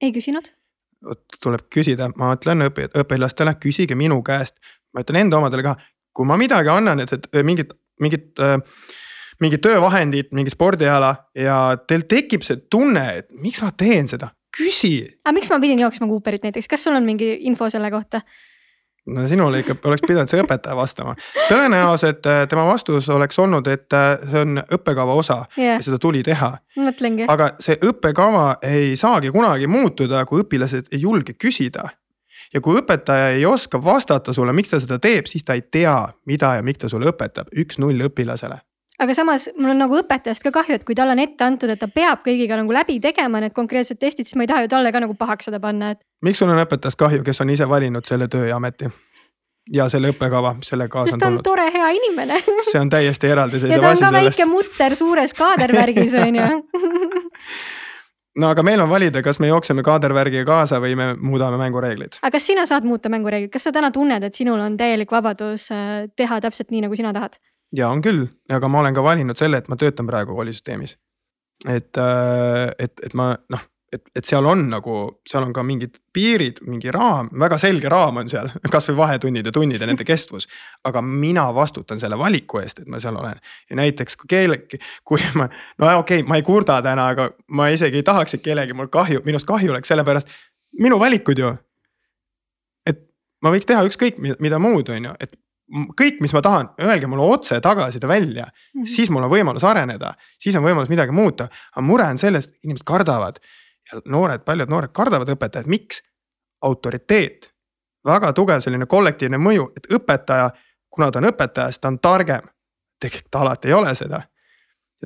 [SPEAKER 1] ei küsinud
[SPEAKER 4] tuleb küsida, ma ütlen õpi-, õpilastele, küsige minu käest. ma ütlen enda omadele ka, kui ma midagi annan, et, et mingit, mingit äh, mingit töövahendit, mingi spordiala ja teil tekib see tunne, et miks ma teen seda, küsi.
[SPEAKER 1] aga miks ma pidin jooksma Cooperit näiteks, kas sul on mingi info selle kohta?
[SPEAKER 4] no sinule ikka oleks pidanud see õpetaja vastama. tõenäoliselt äh, tema vastus oleks olnud, et äh, see on õppekava osa yeah. ja seda tuli teha. aga see õppekava ei saagi kunagi muutuda, kui õpilased ei julge küsida. ja kui õpetaja ei oska vastata sulle, miks ta seda teeb, siis ta ei tea, mida ja miks ta sulle õpetab, üks-null õpilasele
[SPEAKER 1] aga samas mul on nagu õpetajast ka kahju, et kui talle on ette antud, et ta peab kõigiga nagu läbi tegema need konkreetsed testid, siis ma ei taha ju talle ka nagu pahaks seda panna, et.
[SPEAKER 4] miks sul on õpetajast kahju, kes on ise valinud selle töö ja ameti? ja selle õppekava, sellega kaasa
[SPEAKER 1] on tulnud. sest ta on tore, hea inimene
[SPEAKER 4] see on täiesti eraldiseisev
[SPEAKER 1] asi sellest. ja ta on ka väike mutter suures kaadervärgis on ju
[SPEAKER 4] no aga meil on valida, kas me jookseme kaadervärgiga kaasa või me muudame mängureeglid.
[SPEAKER 1] aga kas sina saad muuta mängureegleid, kas sa täna tunned, et sinul on täielik vabadus äh, teha täpselt nii, nagu sina tahad?
[SPEAKER 4] Ja on küll, aga ma olen ka valinud selle, et ma töötan praegu koolisüsteemis. et, äh, et, et ma noh, et, et seal on nagu, seal on ka mingid piirid, mingi raam, väga selge raam on seal, kasvõi vahetunnid ja tunnid ja nende kestvus. aga mina vastutan selle valiku eest, et ma seal olen ja näiteks kui keegi, kui ma, no okei okay,, ma ei kurda täna, aga ma isegi ei tahaks, et kellelgi mul kahju, minust kahju oleks, sellepärast minu valikud ju. et ma võiks teha ükskõik mida muud, on ju, et kõik, mis ma tahan, öelge mulle otse tagasiside välja mm, -hmm. siis mul on võimalus areneda, siis on võimalus midagi muuta. aga mure on selles, inimesed kardavad ja noored, paljud noored kardavad õpetajat, miks? autoriteet, väga tugev selline kollektiivne mõju, et õpetaja, kuna ta on õpetaja, siis ta on targem. tegelikult ta alati ei ole seda.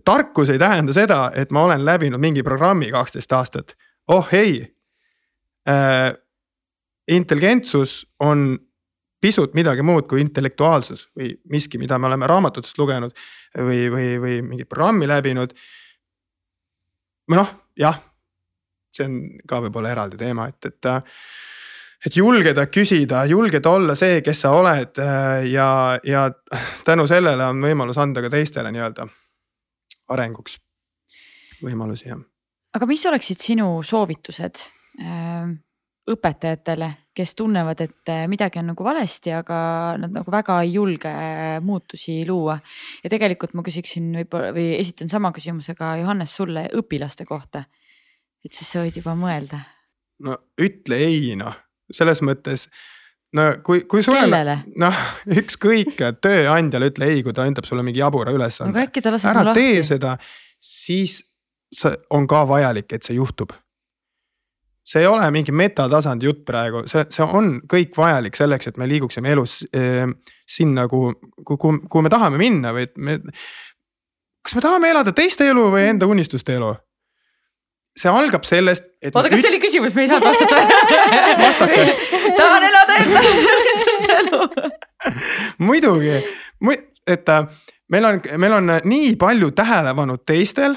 [SPEAKER 4] tarkus ei tähenda seda, et ma olen läbinud mingi programmi kaksteist aastat, oh ei äh,. intelligentsus on pisut midagi muud kui intellektuaalsus või miski, mida me oleme raamatutest lugenud või, või, või mingit programmi läbinud. noh, jah, see on ka võib-olla eraldi teema, et, et, et julgeda küsida, julgeda olla see, kes sa oled ja, ja tänu sellele on võimalus anda ka teistele nii-öelda arenguks võimalusi, jah.
[SPEAKER 2] aga mis oleksid sinu soovitused õpetajatele, kes tunnevad, et äh, midagi on nagu valesti, aga nad nagu väga ei julge äh, muutusi luua. ja tegelikult ma küsiksin võib-olla või esitan sama küsimuse ka Johannes sulle õpilaste kohta. et siis sa võid juba mõelda.
[SPEAKER 4] no ütle ei noh, selles mõttes no kui, kui sul
[SPEAKER 2] on
[SPEAKER 4] noh, ükskõik, tööandjale ütle ei, kui ta andab sulle mingi jabura ülesande.
[SPEAKER 2] laseb
[SPEAKER 4] ära tee lahti. seda, siis on ka vajalik, et see juhtub see ei ole mingi metatasandi jutt praegu, see, see on kõik vajalik selleks, et me liiguksime elus eh, sinna, kuhu, kuhu, kuhu me tahame minna või et me. kas me tahame elada teiste elu või enda unistuste elu? see algab sellest,
[SPEAKER 2] et. oota, kas see oli küsimus, me ei saanud vastata
[SPEAKER 4] vastake
[SPEAKER 2] tahan elada enda unistuste elu
[SPEAKER 4] muidugi, et äh, meil on, meil on nii palju tähelepanu teistel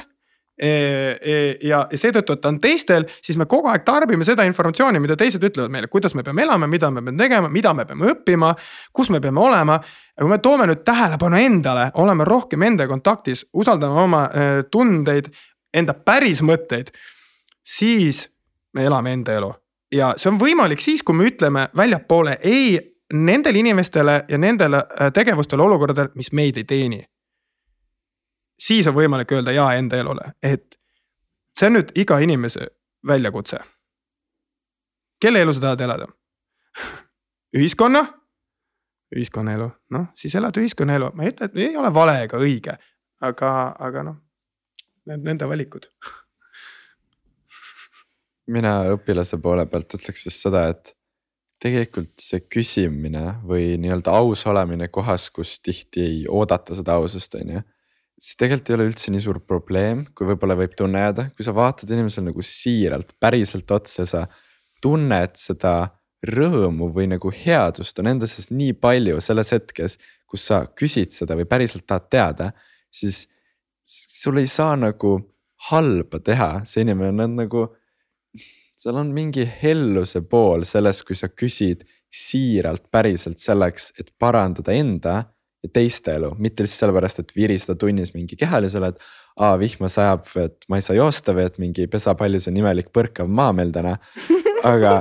[SPEAKER 4] ja seetõttu, et ta on teistel, siis me kogu aeg tarbime seda informatsiooni, mida teised ütlevad meile, kuidas me peame elama, mida me peame tegema, mida me peame õppima, kus me peame olema. ja kui me toome nüüd tähelepanu endale, oleme rohkem enda kontaktis, usaldame oma e, tundeid, enda päris mõtteid, siis me elame enda elu. Ja see on võimalik siis, kui me ütleme väljapoole ei nendele inimestele ja nendele tegevustele, olukordadele, mis meid ei teeni siis on võimalik öelda jaa enda elule, et see on nüüd iga inimese väljakutse. kelle elu sa tahad elada? ühiskonna? ühiskonnaelu, noh siis elad ühiskonnaelu, ma ei ütle, et ei ole vale ega õige, aga, aga noh, need nende valikud
[SPEAKER 5] mina õpilase poole pealt ütleks vist seda, et tegelikult see küsimine või nii-öelda aus olemine kohas, kus tihti ei oodata seda ausust, on ju see tegelikult ei ole üldse nii suur probleem, kui võib-olla võib tunne jääda, kui sa vaatad inimesele nagu siiralt, päriselt otsa sa tunned seda rõõmu või nagu headust on enda sees nii palju selles hetkes, kus sa küsid seda või päriselt tahad teada, siis sul ei saa nagu halba teha, see inimene on nagu. seal on mingi helluse pool selles, kui sa küsid siiralt päriselt selleks, et parandada enda ja teiste elu, mitte lihtsalt sellepärast, et viristada tunnis mingi kehalisele, et aa vihma sajab, et ma ei saa joosta või et mingi pesapallis on imelik põrkav maa meil täna, aga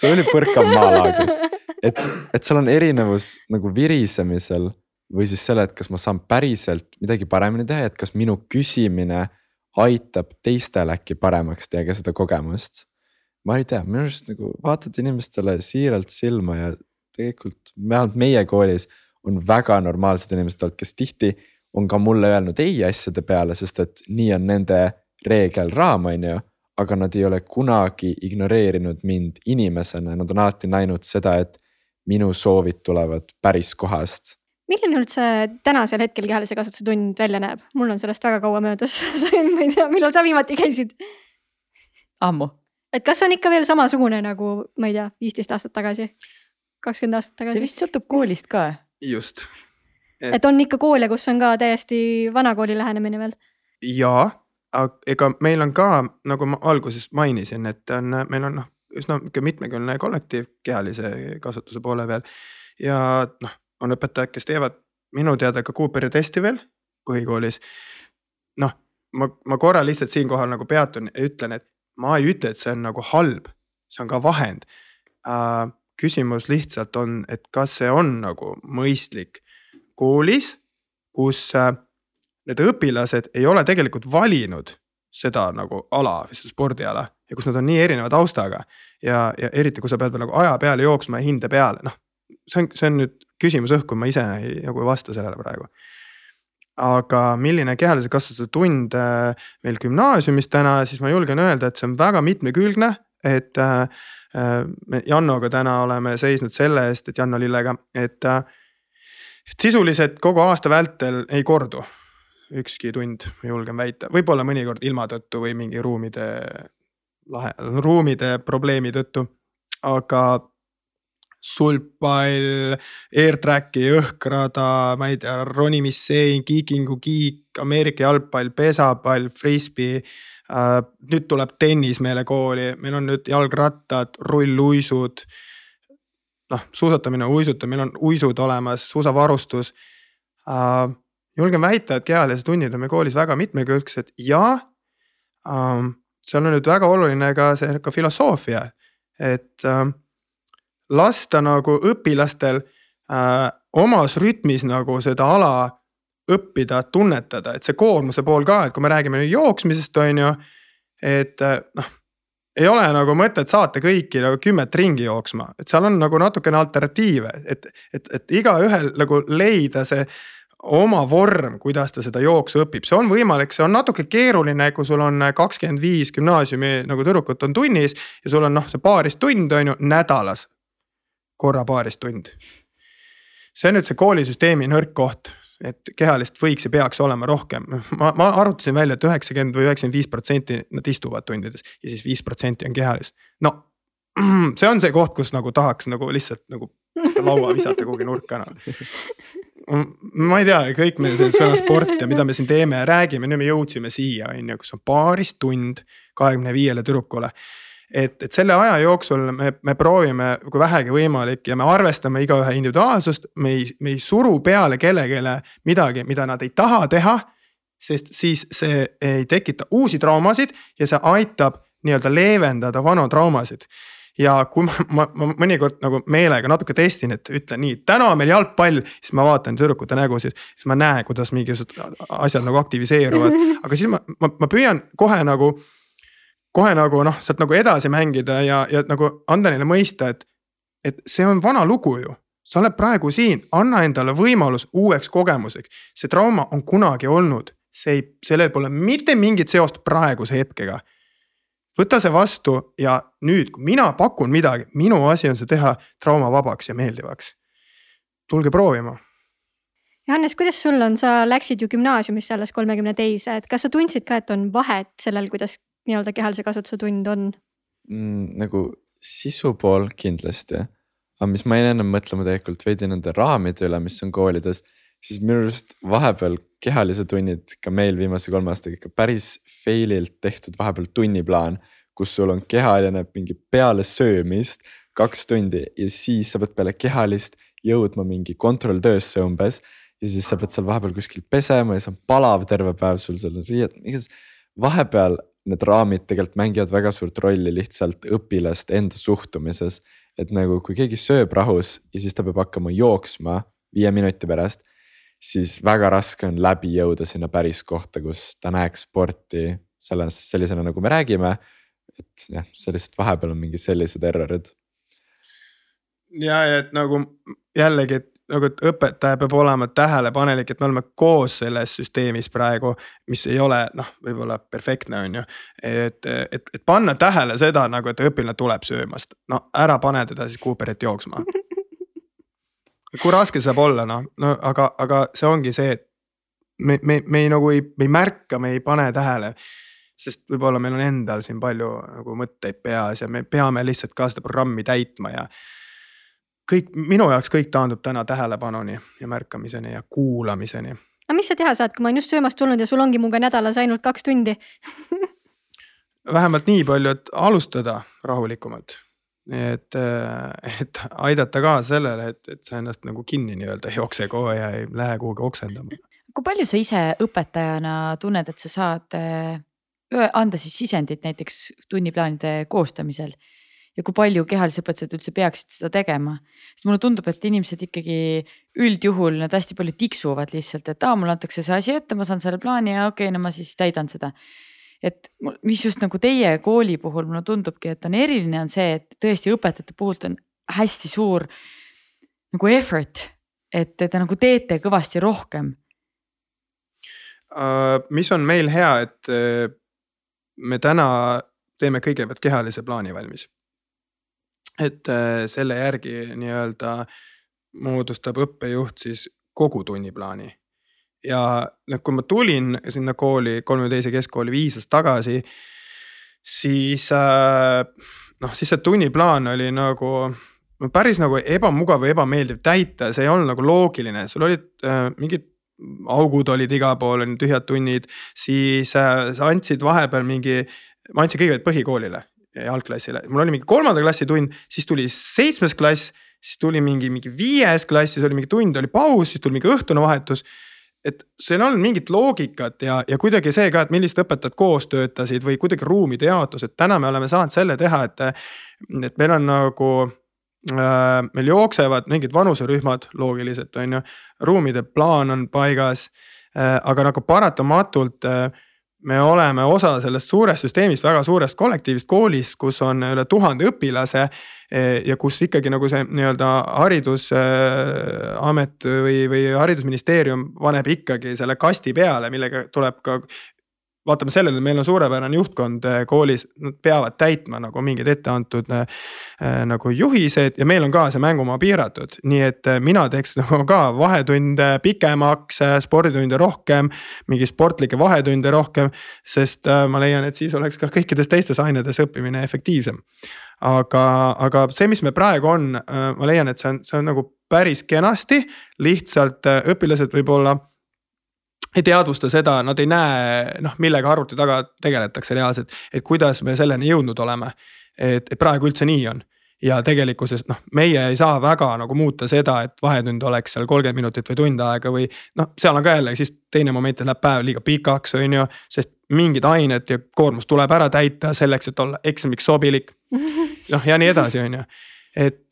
[SPEAKER 5] see oli põrkav maa laagris, et, et seal on erinevus nagu virisemisel või siis selle, et kas ma saan päriselt midagi paremini teha, et kas minu küsimine aitab teistel äkki paremaks teha ka seda kogemust. ma ei tea, minu arust nagu vaatad inimestele siiralt silma ja tegelikult vähemalt meie koolis on väga normaalsed inimesed olnud, kes tihti on ka mulle öelnud ei asjade peale, sest et nii on nende reegel raam, on ju. aga nad ei ole kunagi ignoreerinud mind inimesena, nad on alati näinud seda, et minu soovid tulevad päris kohast
[SPEAKER 1] milline üldse tänasel hetkel kehalise kasvatuse tund välja näeb? mul on sellest väga kaua möödas ma ei tea, millal sa viimati käisid?
[SPEAKER 2] ammu.
[SPEAKER 1] et kas on ikka veel samasugune nagu, ma ei tea, viisteist aastat tagasi, kakskümmend aastat tagasi?
[SPEAKER 2] see vist sõltub koolist ka.
[SPEAKER 4] Just.
[SPEAKER 1] et on ikka koole, kus on ka täiesti vanakooli lähenemine veel?
[SPEAKER 4] jaa, ega meil on ka, nagu ma alguses mainisin, et on, meil on noh, üsna mitmekülgne kollektiiv kehalise kasvatuse poole peal ja noh on õpetajad, kes teevad minu teada ka Cooperi testi veel põhikoolis. noh, ma, ma korra lihtsalt siinkohal nagu peatun ja ütlen, et ma ei ütle, et see on nagu halb, see on ka vahend äh,. Küsimus lihtsalt on, et kas see on nagu mõistlik koolis, kus äh, need õpilased ei ole tegelikult valinud seda nagu ala või seda spordiala ja kus nad on nii erineva taustaga. ja, ja eriti, kui sa pead veel nagu aja peale jooksma ja hinde peale, noh see on, see on nüüd küsimus õhku, ma ise ei, nagu ei vasta sellele praegu. aga milline kehalise kasvatuse tund äh, meil gümnaasiumis täna, siis ma julgen öelda, et see on väga mitmekülgne, et äh, me Jannoga täna oleme seisnud selle eest, et Janno Lillega, et, et sisuliselt kogu aasta vältel ei kordu ükski tund, ma julgen väita, võib-olla mõnikord ilma tõttu või mingi ruumide lahe, ruumide probleemi tõttu. aga sulgpall, airtrack'i jõhkrada, ma ei tea, ronimissein, kiikingu kiik, Ameerika jalgpall, pesapall, frisbee äh,. Nüüd tuleb tennis meile kooli, meil on nüüd jalgrattad, rulluisud. noh, suusatamine, uisutamine, on uisud olemas, suusavarustus äh,. julgen väita, et kehalised tunnid on meil koolis väga mitmekülgsed ja äh, seal on nüüd väga oluline ka see ka filosoofia, et äh, lasta nagu õpilastel äh, omas rütmis nagu seda ala õppida, tunnetada, et see koormuse pool ka, et kui me räägime nüüd jooksmisest, on ju. et äh, noh, ei ole nagu mõtet saata kõiki nagu kümmet ringi jooksma, et seal on nagu natukene alternatiive, et, et, et igaühel nagu leida see oma vorm, kuidas ta seda jooksu õpib, see on võimalik, see on natuke keeruline, kui sul on kakskümmend viis gümnaasiumi nagu tüdrukut on tunnis ja sul on noh, see paaristund on ju nädalas korra paaris tund. see on nüüd see koolisüsteemi nõrk koht, et kehalist võiks ja peaks olema rohkem, ma, ma arvutasin välja et, üheksakümmend või üheksakümmend viis protsenti nad istuvad tundides ja siis viis protsenti on kehalist. no see on see koht, kus nagu tahaks nagu lihtsalt nagu laua visata kuhugi nurka noh ma ei tea, kõik meil see sõna sport ja mida me siin teeme ja räägime, nüüd me jõudsime siia, on ju, kus on paaris tund kahekümne viiele tüdrukule et, et selle aja jooksul me, me proovime, kui vähegi võimalik ja me arvestame igaühe individuaalsust, me ei, me ei suru peale kellelegi midagi, mida nad ei taha teha. sest siis see ei tekita uusi traumasid ja see aitab nii-öelda leevendada vanu traumasid ja kui ma, ma, ma mõnikord nagu meelega natuke testin, et ütlen nii, täna on meil jalgpall, siis ma vaatan tüdrukute nägusid, siis ma näen, kuidas mingisugused asjad nagu aktiviseeruvad, aga siis ma, ma, ma püüan kohe nagu kohe nagu noh, sealt nagu edasi mängida ja, ja nagu anda neile mõista, et, et see on vana lugu ju. sa oled praegu siin, anna endale võimalus uueks kogemuseks, see trauma on kunagi olnud, see ei, sellel pole mitte mingit seost praeguse hetkega. võta see vastu ja nüüd, kui mina pakun midagi, minu asi on see teha traumavabaks ja meeldivaks. tulge proovima
[SPEAKER 1] Johannes, kuidas sul on, sa läksid ju gümnaasiumisse alles kolmekümne teise, et kas sa tundsid ka, et on vahet sellel, kuidas nii-öelda kehalise kasvatuse tund on
[SPEAKER 5] mm,? nagu sisu pool kindlasti, aga mis ma jäin ennem mõtlema tegelikult veidi nende raamide üle, mis on koolides, siis minu arust vahepeal kehalise tunnid ka meil viimase kolme aastaga ikka päris fail'ilt tehtud vahepeal tunniplaan, kus sul on kehaline mingi peale söömist kaks tundi ja siis sa pead peale kehalist jõudma mingi kontrolltöösse umbes ja siis sa pead seal vahepeal kuskil pesema ja see on palav terve päev sul seal on riied, vahepeal need raamid tegelikult mängivad väga suurt rolli lihtsalt õpilaste enda suhtumises. et nagu, kui keegi sööb rahus ja siis ta peab hakkama jooksma viie minuti pärast, siis väga raske on läbi jõuda sinna päris kohta, kus ta näeks sporti selles, sellisena nagu me räägime. et jah, sellist vahepeal on mingi sellised errorid.
[SPEAKER 4] ja, et nagu jällegi, et nagu, et õpetaja peab olema tähelepanelik, et me oleme koos selles süsteemis praegu, mis ei ole noh, võib-olla perfektne, on ju. et, et, et panna tähele seda nagu, et õpilane tuleb söömast, no ära pane teda siis Cooperit jooksma. kui raske see saab olla, noh, no aga, aga see ongi see, et me, me, me ei nagu ei, me ei märka, me ei pane tähele sest võib-olla meil on endal siin palju nagu mõtteid peas ja me peame lihtsalt ka seda programmi täitma ja kõik, minu jaoks kõik taandub täna tähelepanuni ja märkamiseni ja kuulamiseni.
[SPEAKER 1] aga mis sa teha saad, kui ma olen just söömast tulnud ja sul ongi minuga nädalas ainult kaks tundi
[SPEAKER 4] vähemalt nii palju, et alustada rahulikumalt. et, et aidata kaasa sellele, et, et sa ennast nagu kinni nii-öelda ei jookse kohe ja ei lähe kuhugi oksendama.
[SPEAKER 2] kui palju sa ise õpetajana tunned, et sa saad anda siis sisendit näiteks tunniplaanide koostamisel ja kui palju kehalised õpetajad üldse peaksid seda tegema. sest mulle tundub, et inimesed ikkagi üldjuhul nad hästi palju tiksuvad lihtsalt, et aa, mulle antakse see asi ette, ma saan selle plaani ja okei okay,, no ma siis täidan seda. et mis just nagu teie kooli puhul mulle tundubki, et on eriline, on see, et tõesti õpetajate puhult on hästi suur nagu effort, et te nagu teete kõvasti rohkem
[SPEAKER 4] uh,. mis on meil hea, et uh, me täna teeme kõigepealt kehalise plaani valmis et äh, selle järgi nii-öelda moodustab õppejuht siis kogu tunniplaani. ja noh, kui ma tulin sinna kooli, kolme teise keskkooli viis aastat tagasi, siis äh, noh, siis see tunniplaan oli nagu no päris nagu ebamugav või ebameeldiv täita, see ei olnud nagu loogiline, sul olid äh, mingid augud olid igal pool, on tühjad tunnid, siis äh, sa andsid vahepeal mingi, ma andsin kõigepealt põhikoolile algklassile, mul oli mingi kolmanda klassi tund, siis tuli seitsmes klass, siis tuli mingi, mingi viies klass, siis oli mingi tund oli paus, siis tuli mingi õhtune vahetus. et seal on mingit loogikat ja, ja kuidagi see ka, et millised õpetajad koos töötasid või kuidagi ruumide jaotus, et täna me oleme saanud selle teha, et. et meil on nagu äh,, meil jooksevad mingid vanuserühmad loogiliselt on ju, ruumide plaan on paigas äh,, aga nagu paratamatult äh, me oleme osa sellest suurest süsteemist, väga suurest kollektiivist koolist, kus on üle tuhande õpilase. Eh, ja kus ikkagi nagu see nii-öelda haridusamet või, või haridusministeerium paneb ikkagi selle kasti peale, millega tuleb ka vaatame sellele, meil on suurepärane juhtkond eh, koolis, nad peavad täitma nagu mingid etteantud äh, nagu juhised ja meil on ka see mängumaa piiratud, nii et mina teeks nagu ka vahetunde pikemaks, sporditunde rohkem, mingi sportlikke vahetunde rohkem. sest ma leian, et siis oleks ka kõikides teistes ainetes õppimine efektiivsem. aga, aga see, mis me praegu on ma leian, et see on, see on nagu päris kenasti, lihtsalt õpilased võib-olla ei teadvusta seda, nad ei näe noh, millega arvuti taga tegeletakse reaalselt, et kuidas me selleni jõudnud oleme. et, et praegu üldse nii on ja tegelikkuses noh, meie ei saa väga nagu muuta seda, et vahetund oleks seal kolmkümmend minutit või tund aega või noh, seal on ka jälle siis teine moment, et läheb päev liiga pikaks, on ju. sest mingid ained ja koormus tuleb ära täita selleks, et olla eksamiks sobilik. noh ja nii edasi, on ju, et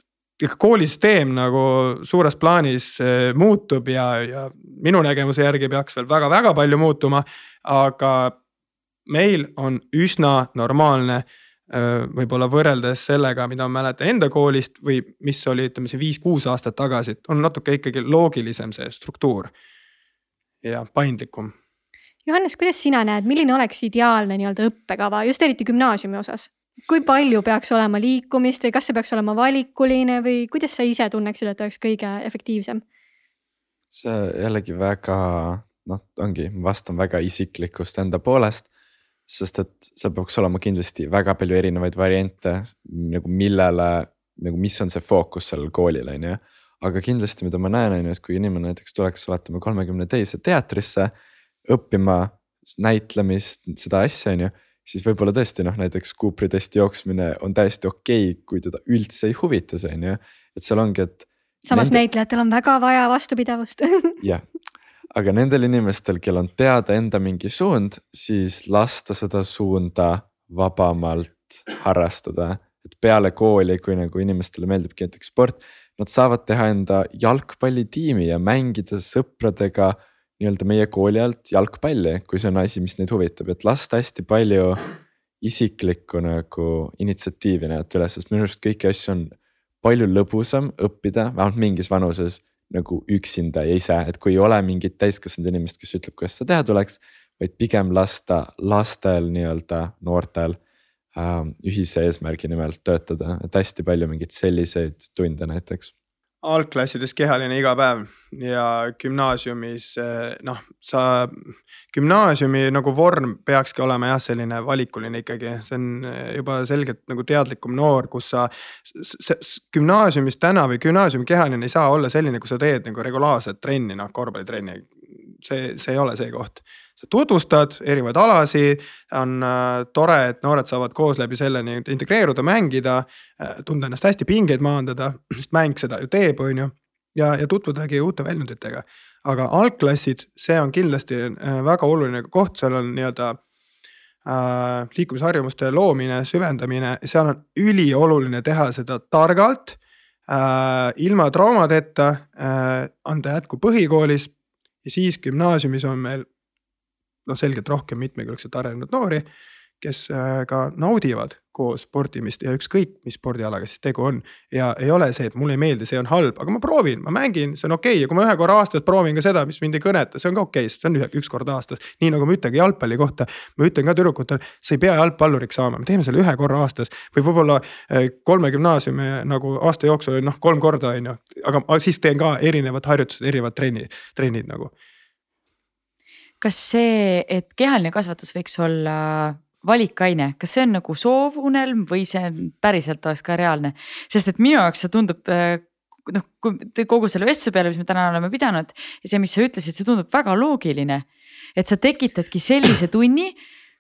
[SPEAKER 4] ikka koolisüsteem nagu suures plaanis eh, muutub ja, ja minu nägemuse järgi peaks veel väga-väga palju muutuma. aga meil on üsna normaalne eh, võib-olla võrreldes sellega, mida ma mäletan enda koolist või mis oli, ütleme siin viis-kuus aastat tagasi, on natuke ikkagi loogilisem see struktuur. ja paindlikum.
[SPEAKER 1] Johannes, kuidas sina näed, milline oleks ideaalne nii-öelda õppekava just eriti gümnaasiumi osas? Kui palju peaks olema liikumist või kas see peaks olema valikuline või kuidas sa ise tunneksid, et oleks kõige efektiivsem?
[SPEAKER 5] see jällegi väga noh, ongi, ma vastan väga isiklikust enda poolest. sest et seal peaks olema kindlasti väga palju erinevaid variante nagu millele, nagu mis on see fookus sellel koolil, on ju. aga kindlasti, mida ma näen, on ju, et kui inimene näiteks tuleks, oletame kolmekümne teise teatrisse õppima näitlemist, seda asja, on ju siis võib-olla tõesti noh, näiteks Cooperi testi jooksmine on täiesti okei okay,, kui teda üldse ei huvita see on ju, et seal ongi, et.
[SPEAKER 1] samas nende... näitlejatel on väga vaja vastupidavust
[SPEAKER 5] jah, aga nendel inimestel, kel on teada enda mingi suund, siis lasta seda suunda vabamalt harrastada. et peale kooli, kui nagu inimestele meeldibki näiteks sport, nad saavad teha enda jalgpallitiimi ja mängida sõpradega nii-öelda meie kooli alt jalgpalli, kui see on asi, mis neid huvitab, et lasta hästi palju isiklikku nagu initsiatiivi näidata üles, sest minu arust kõiki asju on palju lõbusam õppida, vähemalt mingis vanuses nagu üksinda ja ise, et kui ei ole mingit täiskasvanud inimest, kes ütleb, kuidas seda teha tuleks. vaid pigem lasta lastel nii-öelda noortel äh, ühise eesmärgi nimel töötada, et hästi palju mingeid selliseid tunde näiteks
[SPEAKER 4] algklassides kehaline iga päev ja gümnaasiumis eh, noh, sa, gümnaasiumi nagu vorm peakski olema jah, selline valikuline ikkagi, see on eh, juba selgelt nagu teadlikum noor, kus sa. gümnaasiumis täna või gümnaasiumi kehaline ei saa olla selline, kus sa teed nagu regulaarset trenni, noh korvpallitrenni. see, see ei ole see koht sa tutvustad erinevaid alasid, on äh, tore, et noored saavad koos läbi selle nii-öelda integreeruda, mängida äh,, tunda ennast hästi, pingeid maandada, sest mäng seda ju teeb, on ju. ja, ja tutvudagi uute väljunditega. aga algklassid, see on kindlasti äh, väga oluline koht, seal on nii-öelda äh, liikumisharjumuste loomine, süvendamine, seal on ülioluline teha seda targalt äh,, ilma traumadeta äh,, anda jätku põhikoolis ja siis gümnaasiumis on meil noh, selgelt rohkem mitmekülgselt arenenud noori, kes äh, ka naudivad koos sportimist ja ükskõik, mis spordialaga siis tegu on. ja ei ole see, et mulle ei meeldi, see on halb, aga ma proovin, ma mängin, see on okei okay. ja kui ma ühe korra aastas proovin ka seda, mis mind ei kõneta, see on ka okei okay,, sest see on ühe, üks kord aastas. nii nagu ma ütlen ka jalgpalli kohta, ma ütlen ka tüdrukutele, sa ei pea jalgpalluriks saama, me teeme selle ühe korra aastas. või võib-olla äh, kolme gümnaasiumi nagu aasta jooksul noh, kolm korda on ju, aga siis teen ka erinevad harjutused, erinevad trenni, trennid nagu
[SPEAKER 2] kas see, et kehaline kasvatus võiks olla valikaine, kas see on nagu soovunelm või see on päriselt oleks ka reaalne, sest et minu jaoks see tundub äh, noh, kui kogu selle vestluse peale, mis me täna oleme pidanud ja see, mis sa ütlesid, see tundub väga loogiline. et sa tekitadki sellise tunni,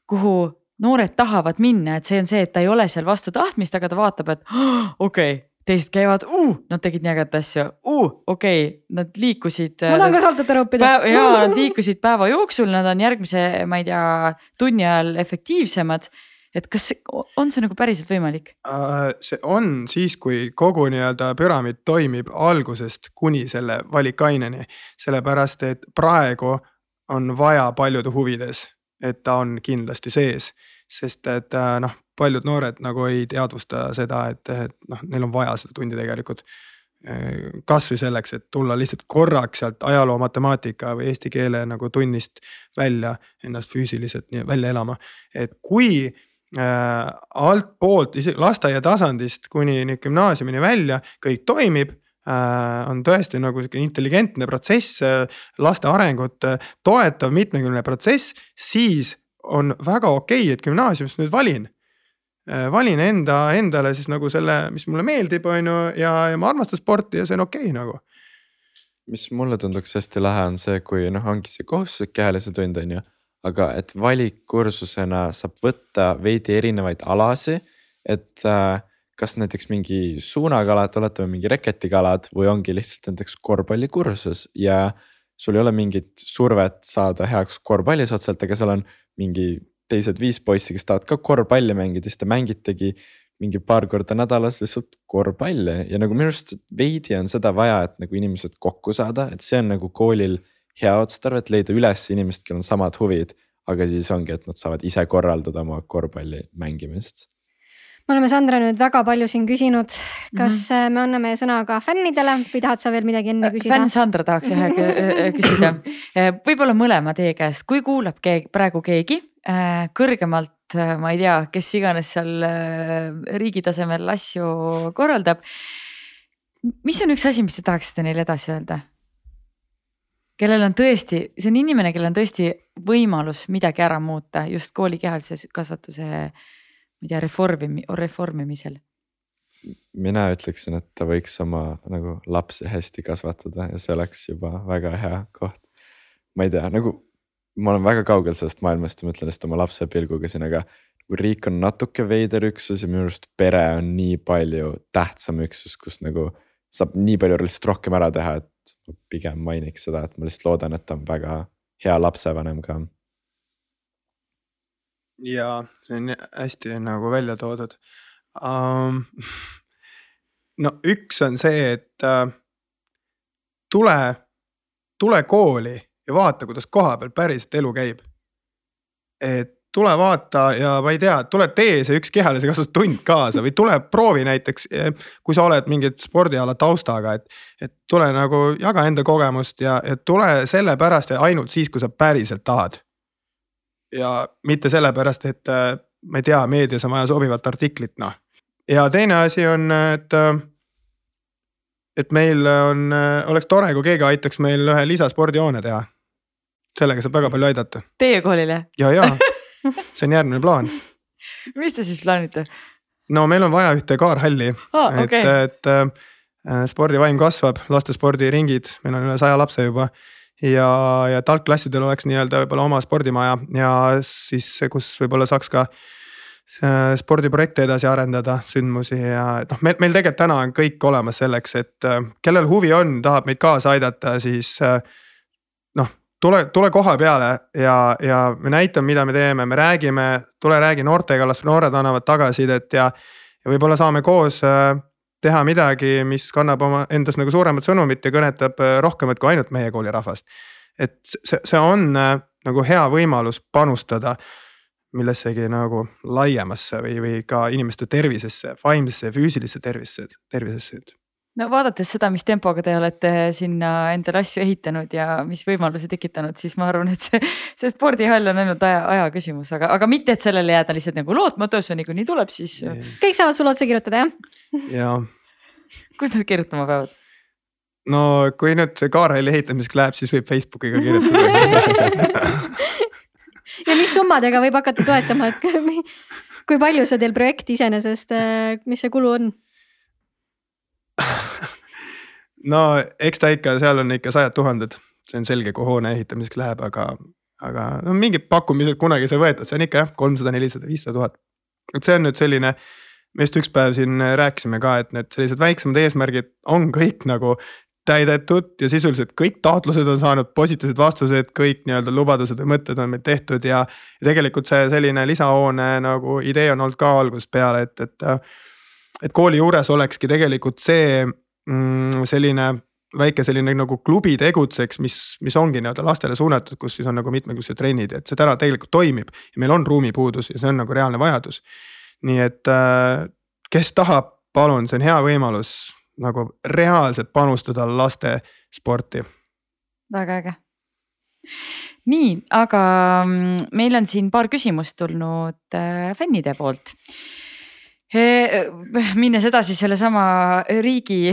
[SPEAKER 2] kuhu noored tahavad minna, et see on see, et ta ei ole seal vastu tahtmist, aga ta vaatab, et okei okay, teised käivad uh,, nad tegid nii ägedat asja uh,, okei okay,, nad liikusid.
[SPEAKER 1] ma tahan ka saltata õppida.
[SPEAKER 2] ja nad liikusid päeva jooksul, nad on järgmise, ma ei tea, tunni ajal efektiivsemad et kas on see nagu päriselt võimalik?
[SPEAKER 4] Äh, see on siis, kui kogu nii-öelda püramiid toimib algusest kuni selle valikaineni, sellepärast et praegu on vaja paljude huvides, et ta on kindlasti sees, sest et äh, noh, paljud noored nagu ei teadvusta seda, et, et noh, neil on vaja seda tundi tegelikult. kasvõi selleks, et tulla lihtsalt korraks sealt ajaloo, matemaatika või eesti keele nagu tunnist välja, ennast füüsiliselt nii välja elama. et kui äh, altpoolt, isegi lasteaia tasandist kuni nüüd gümnaasiumini välja kõik toimib äh, on tõesti nagu sihuke intelligentne protsess, laste arengut toetav mitmekülgne protsess, siis on väga okei okay,, et gümnaasiumist nüüd valin valin enda, endale siis nagu selle, mis mulle meeldib, on ju, ja, ja ma armastan sporti ja see on okei okay, nagu.
[SPEAKER 5] mis mulle tunduks hästi lahe, on see, kui noh, ongi see kohustuslik kehalise tund on ju. aga et valikkursusena saab võtta veidi erinevaid alasid, et äh, kas näiteks mingi suunakalad, oletame mingi reketikalad või ongi lihtsalt näiteks korvpallikursus ja sul ei ole mingit survet saada heaks korvpallis otseselt, aga seal on mingi teised viis poissi, kes tahavad ka korvpalli mängida, siis te mängitegi mingi paar korda nädalas lihtsalt korvpalli ja nagu minu arust veidi on seda vaja, et nagu inimesed kokku saada, et see on nagu koolil hea otstarve, et leida üles inimesed, kellel on samad huvid. aga siis ongi, et nad saavad ise korraldada oma korvpalli mängimist
[SPEAKER 1] me oleme Sandra nüüd väga palju siin küsinud, kas mm -hmm. me anname sõna ka fännidele või tahad sa veel midagi enne küsida?
[SPEAKER 2] fänn Sandra tahaks jah küsida, võib-olla mõlema teie käest, kui kuulab keegi, praegu keegi Äh, kõrgemalt, äh, ma ei tea, kes iganes seal äh, riigi tasemel asju korraldab. mis on üks asi, mis te tahaksite neile edasi öelda? kellel on tõesti, see on inimene, kellel on tõesti võimalus midagi ära muuta just kooli kehalise kasvatuse, ma ei tea, reformi, reformimisel
[SPEAKER 5] mina ütleksin, et ta võiks oma nagu lapsi hästi kasvatada ja see oleks juba väga hea koht. ma ei tea, nagu ma olen väga kaugel sellest maailmast ja mõtlen lihtsalt oma lapse pilguga siin, aga nagu riik on natuke veider üksus ja minu arust pere on nii palju tähtsam üksus, kus nagu saab nii palju lihtsalt rohkem ära teha, et pigem mainiks seda, et ma lihtsalt loodan, et ta on väga hea lapsevanem ka.
[SPEAKER 4] Ja see on hästi nagu välja toodud um,. no üks on see, et uh, tule, tule kooli ja vaata, kuidas kohapeal päriselt elu käib. et tule vaata ja ma ei tea, tule tee see üks kehalise kasvatuse tund kaasa või tule proovi näiteks. kui sa oled mingi spordiala taustaga, et, et tule nagu jaga enda kogemust ja, ja tule sellepärast ja ainult siis, kui sa päriselt tahad. Ja mitte sellepärast, et ma ei tea, meedias on vaja sobivat artiklit, noh. ja teine asi on, et et meil on, oleks tore, kui keegi aitaks meil ühe lisaspordihoone teha. sellega saab väga palju aidata.
[SPEAKER 2] Teie koolile?
[SPEAKER 4] ja, ja see on järgmine plaan.
[SPEAKER 2] mis te siis plaanite?
[SPEAKER 4] no meil on vaja ühte kaarhalli
[SPEAKER 2] oh,, okay.
[SPEAKER 4] et, et äh, spordivaim kasvab, lastespordiringid, meil on üle saja lapse juba. Ja, ja et algklassidel oleks nii-öelda võib-olla oma spordimaja ja siis, kus võib-olla saaks ka äh, spordiprojekte edasi arendada, sündmusi ja noh, meil, meil tegelikult täna on kõik olemas selleks, et äh, kellel huvi on, tahab meid kaasa aidata, siis äh, tule, tule koha peale ja, ja me näitame, mida me teeme, me räägime, tule räägi noortega, las noored annavad tagasisidet ja. ja võib-olla saame koos äh, teha midagi, mis kannab oma endas nagu suuremat sõnumit ja kõnetab äh, rohkemat kui ainult meie kooli rahvast. et see, see on äh, nagu hea võimalus panustada millessegi nagu laiemasse või, või ka inimeste tervisesse, vaimsesse ja füüsilisse tervisesse, tervisesse
[SPEAKER 2] no vaadates seda, mis tempoga te olete sinna endale asju ehitanud ja mis võimalusi tekitanud, siis ma arvan, et see, see spordihall on ainult aja, aja küsimus, aga, aga mitte, et sellele jääda lihtsalt nagu lootmatu, see niikuinii tuleb, siis.
[SPEAKER 1] kõik saavad sulle otsa kirjutada,
[SPEAKER 4] jah? jaa.
[SPEAKER 2] kus nad kirjutama peavad?
[SPEAKER 4] no kui nüüd see kaarhalli ehitamiseks läheb, siis võib Facebookiga kirjutada
[SPEAKER 1] ja mis summadega võib hakata toetama, et kui palju see teil projekt iseenesest, mis see kulu on?
[SPEAKER 4] no eks ta ikka, seal on ikka sajad tuhanded, see on selge, kui hoone ehitamiseks läheb, aga, aga no mingid pakkumised kunagi sai võetud, see on ikka jah, kolmsada, nelisada, viissada tuhat. et see on nüüd selline, me just üks päev siin rääkisime ka, et need sellised väiksemad eesmärgid on kõik nagu täidetud ja sisuliselt kõik taotlused on saanud positiivsed vastused, kõik nii-öelda lubadused või mõtted on meil tehtud ja. ja tegelikult see selline lisahoone nagu idee on olnud ka algusest peale, et, et et kooli juures olekski tegelikult see mm, selline väike selline nagu klubi tegutseks, mis, mis ongi nii-öelda lastele suunatud, kus siis on nagu mitmekülgsed trennid, et see täna tegelikult toimib ja meil on ruumipuudus ja see on nagu reaalne vajadus. nii et äh, kes tahab, palun, see on hea võimalus nagu reaalselt panustada laste sporti.
[SPEAKER 2] väga äge. nii, aga mm, meil on siin paar küsimust tulnud äh, fännide poolt minnes edasi sellesama riigi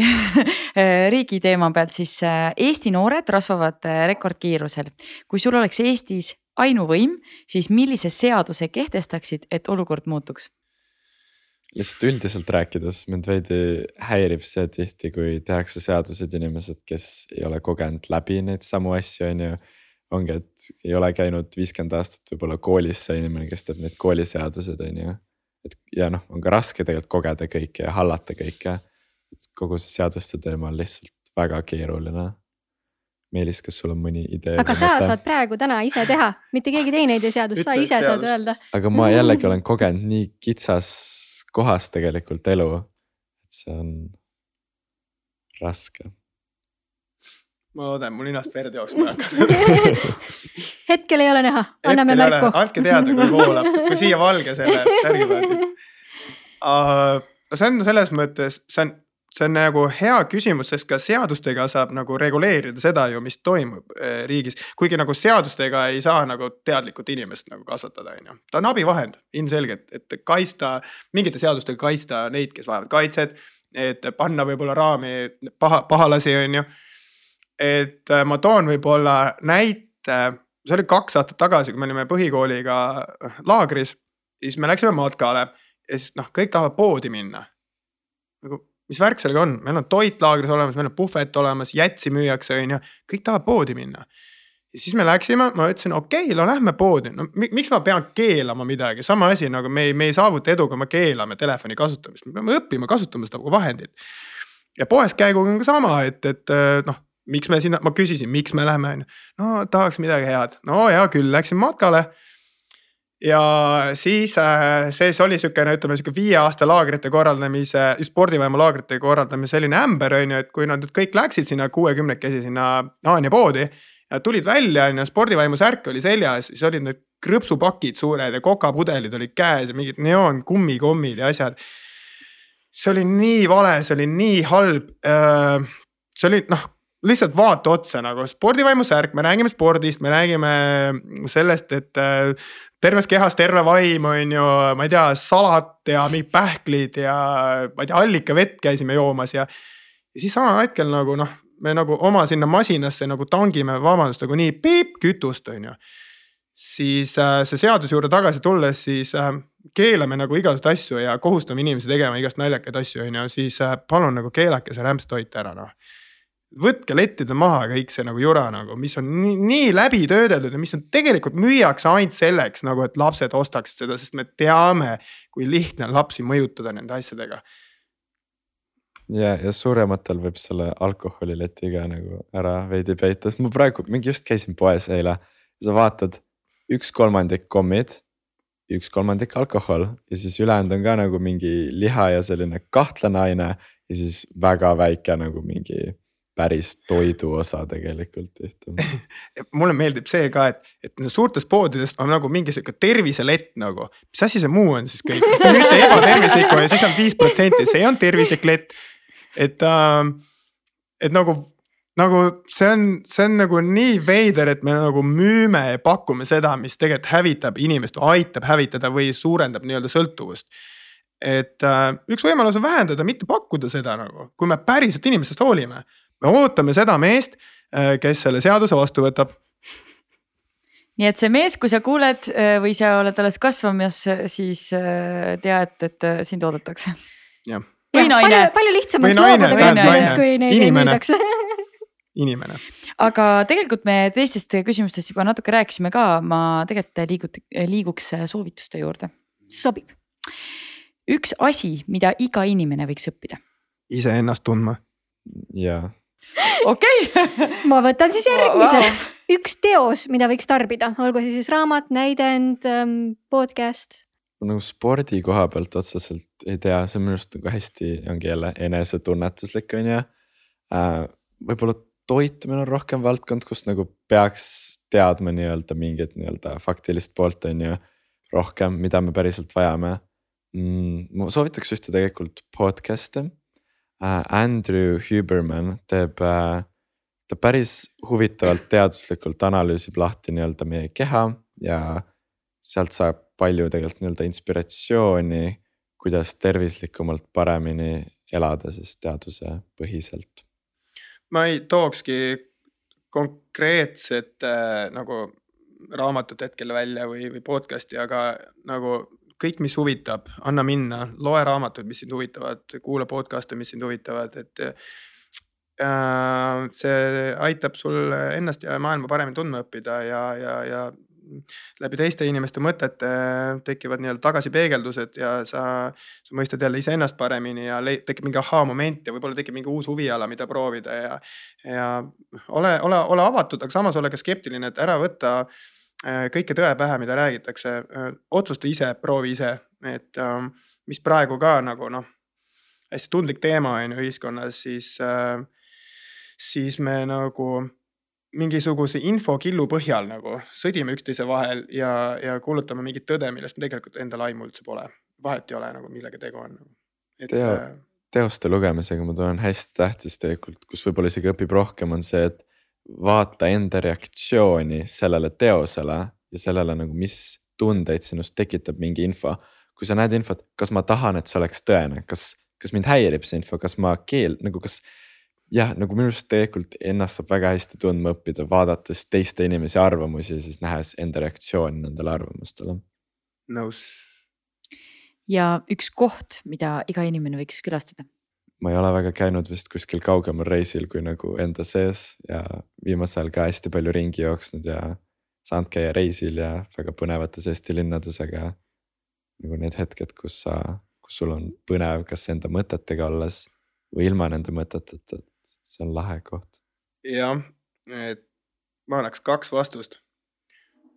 [SPEAKER 2] riigi teema pealt, siis Eesti noored rasvavad rekordkiirusel. kui sul oleks Eestis ainuvõim, siis millise seaduse kehtestaksid, et olukord muutuks?
[SPEAKER 5] lihtsalt üldiselt rääkides mind veidi häirib see tihti, kui tehakse seadused inimesed, kes ei ole kogenud läbi neid samu asju, on ju. ongi, et ei ole käinud viiskümmend aastat võib-olla koolis see inimene, kes teeb neid kooliseadused, on ju et ja noh, on ka raske tegelikult kogeda kõike ja hallata kõike. kogu see seaduste teema on lihtsalt väga keeruline. Meelis, kas sul on mõni idee?
[SPEAKER 1] aga sa mõte? saad praegu täna ise teha, mitte keegi teine ei tee seadust, sa ise seadus. saad öelda.
[SPEAKER 5] aga ma jällegi olen kogenud nii kitsas kohas tegelikult elu, et see on raske
[SPEAKER 4] ma loodan, mul ninast verd jooksma hakanud
[SPEAKER 1] hetkel ei ole näha, anname hetkel märku.
[SPEAKER 4] andke teada, kui voolab, kui siia valge selle särgi pealt uh,. see on selles mõttes, see on, see on nagu hea küsimus, sest ka seadustega saab nagu reguleerida seda ju, mis toimub eh, riigis. kuigi nagu seadustega ei saa nagu teadlikult inimest nagu kasvatada, on ju. ta on abivahend ilmselgelt, et kaitsta, mingite seadustega kaitsta neid, kes vajavad kaitset. et panna võib-olla raami paha, pahalasi, on ju et äh, ma toon võib-olla näite, see oli kaks aastat tagasi, kui me olime põhikooliga äh, laagris, siis me läksime matkale ja siis noh, kõik tahavad poodi minna. nagu, mis värk sellega on, meil on toit laagris olemas, meil on puhvet olemas, jätsi müüakse, on ju, kõik tahavad poodi minna. ja siis me läksime, ma ütlesin, okei okay,, no lähme poodi, no miks ma pean keelama midagi, sama asi nagu me ei, me ei saavuta edu, kui me keelame telefoni kasutamist, me peame õppima kasutama seda kui vahendit. ja poes käiguga on ka sama, et, et äh, noh miks me sinna, ma küsisin, miks me läheme, on ju. no tahaks midagi head, no hea küll, läksin matkale. ja siis äh, sees oli sihukene, ütleme sihuke viie aasta laagrite korraldamise, spordivõima laagrite korraldamise selline ämber on ju, et kui nad nüüd kõik läksid sinna kuuekümnekesi sinna Haanja poodi. ja tulid välja on ju, spordivaimu särk oli seljas, siis olid need krõpsupakid suured ja kokapudelid olid käes ja mingid neoonkummikommid ja asjad. see oli nii vale, see oli nii halb. see oli noh, lihtsalt vaata otsa nagu spordivaimu särk, me räägime spordist, me räägime sellest, et äh, terves kehas terve vaim on ju, ma ei tea, salat ja mingid pähklid ja ma ei tea, allikavett käisime joomas ja. ja siis samal hetkel nagu noh, me nagu oma sinna masinasse nagu tangime, vabandust, nagu nii piip kütust, on ju. siis äh, see seaduse juurde tagasi tulles, siis äh, keelame nagu igasuguseid asju ja kohustame inimesi tegema igast naljakaid asju, on ju, siis äh, palun nagu keelake see rämpstoit ära noh võtke lettide maha kõik see nagu jura nagu, mis on nii, nii läbi töödeldud ja mis on tegelikult müüakse ainult selleks nagu, et lapsed ostaksid seda, sest me teame, kui lihtne on lapsi mõjutada nende asjadega.
[SPEAKER 5] ja, ja suurematel võib selle alkoholileti ka nagu ära veidi peita, sest ma praegu mingi just käisin poes eile. sa vaatad üks kolmandik kommid, üks kolmandik alkohol ja siis ülejäänud on ka nagu mingi liha ja selline kahtlane aine ja siis väga väike nagu mingi päris toiduosa tegelikult tihti
[SPEAKER 4] mulle meeldib see ka, et, et suurtest poodidest on nagu mingi sihuke terviselett nagu, mis asi see muu on siis kõik, ühte ebatervislikku ja siis on viis protsenti, see on tervislik lett. et äh,, et nagu, nagu see on, see on nagu nii veider, et me nagu müüme ja pakume seda, mis tegelikult hävitab inimest või aitab hävitada või suurendab nii-öelda sõltuvust. Et äh, üks võimalus on vähendada, mitte pakkuda seda nagu, kui me päriselt inimestest hoolime me ootame seda meest, äh, kes selle seaduse vastu võtab.
[SPEAKER 2] nii et see mees, kui sa kuuled äh, või sa oled alles kasvamas, siis äh, tea, et, et sind oodatakse.
[SPEAKER 4] jah.
[SPEAKER 2] või naine.
[SPEAKER 1] palju, palju lihtsam oleks loobuda kaitsmisest, kui neid ei müüdaks
[SPEAKER 4] inimene.
[SPEAKER 2] aga tegelikult me teistest küsimustest juba natuke rääkisime ka, ma tegelikult liigut-, liiguks soovituste juurde.
[SPEAKER 1] sobib.
[SPEAKER 2] üks asi, mida iga inimene võiks õppida.
[SPEAKER 4] iseennast tundma.
[SPEAKER 5] jaa
[SPEAKER 2] okei
[SPEAKER 1] ma võtan siis järgmise, üks teos, mida võiks tarbida, olgu see siis raamat, näidend, ähm, podcast.
[SPEAKER 5] nagu spordi koha pealt otseselt ei tea, see minu arust nagu hästi ongi jälle enesetunnetuslik on ju äh,. võib-olla toitumine on rohkem valdkond, kus nagu peaks teadma nii-öelda mingit nii-öelda faktilist poolt on ju rohkem, mida me päriselt vajame mm,. ma soovitaks ühte tegelikult podcast'e Andrew Huberman teeb, äh, ta päris huvitavalt teaduslikult analüüsib lahti nii-öelda meie keha ja sealt saab palju tegelikult nii-öelda inspiratsiooni, kuidas tervislikumalt paremini elada siis teaduse põhiselt.
[SPEAKER 4] ma ei tookski konkreetset äh, nagu raamatut hetkel välja või, või podcast'i, aga nagu kõik, mis huvitab, anna minna, loe raamatuid, mis sind huvitavad, kuula podcast'e, mis sind huvitavad, et äh,. see aitab sul ennast ja maailma paremini tundma õppida ja, ja, ja läbi teiste inimeste mõtete tekivad nii-öelda tagasipeegeldused ja sa, sa mõistad jälle iseennast paremini ja tekib mingi ahhaa-moment ja võib-olla tekib mingi uus huviala, mida proovida ja. ja ole, ole, ole avatud, aga samas ole ka skeptiline, et ära võta äh, kõike tõe pähe, mida räägitakse, äh, otsusta ise, proovi ise, et ähm, mis praegu ka nagu noh, hästi tundlik teema on ju ühiskonnas, siis, äh, siis me nagu mingisuguse infokillu põhjal nagu sõdime üksteise vahel ja, ja kuulutame mingit tõde, millest tegelikult endal aimu üldse pole. vahet ei ole nagu millega tegu on.
[SPEAKER 5] Teo, teoste lugemisega ma tunnen hästi tähtis tegelikult, kus võib-olla isegi õpib rohkem, on see, et vaata enda reaktsiooni sellele teosele ja sellele nagu, mis tundeid sinust tekitab mingi info. kui sa näed infot, kas ma tahan, et see oleks tõene, kas, kas mind häirib see info, kas ma keel nagu kas. jah, nagu minu arust tegelikult ennast saab väga hästi tundma õppida, vaadates teiste inimese arvamusi ja siis nähes enda reaktsiooni nendele arvamustele.
[SPEAKER 4] nõus.
[SPEAKER 2] ja üks koht, mida iga inimene võiks külastada
[SPEAKER 5] ma ei ole väga käinud vist kuskil kaugemal reisil kui nagu enda sees ja viimasel ajal ka hästi palju ringi jooksnud ja saanud käia reisil ja väga põnevates Eesti linnades, aga nagu need hetked, kus sa, kus sul on põnev, kas enda mõtetega olles või ilma nende mõteteta, et see on lahe koht.
[SPEAKER 4] jah, et ma annaks kaks vastust.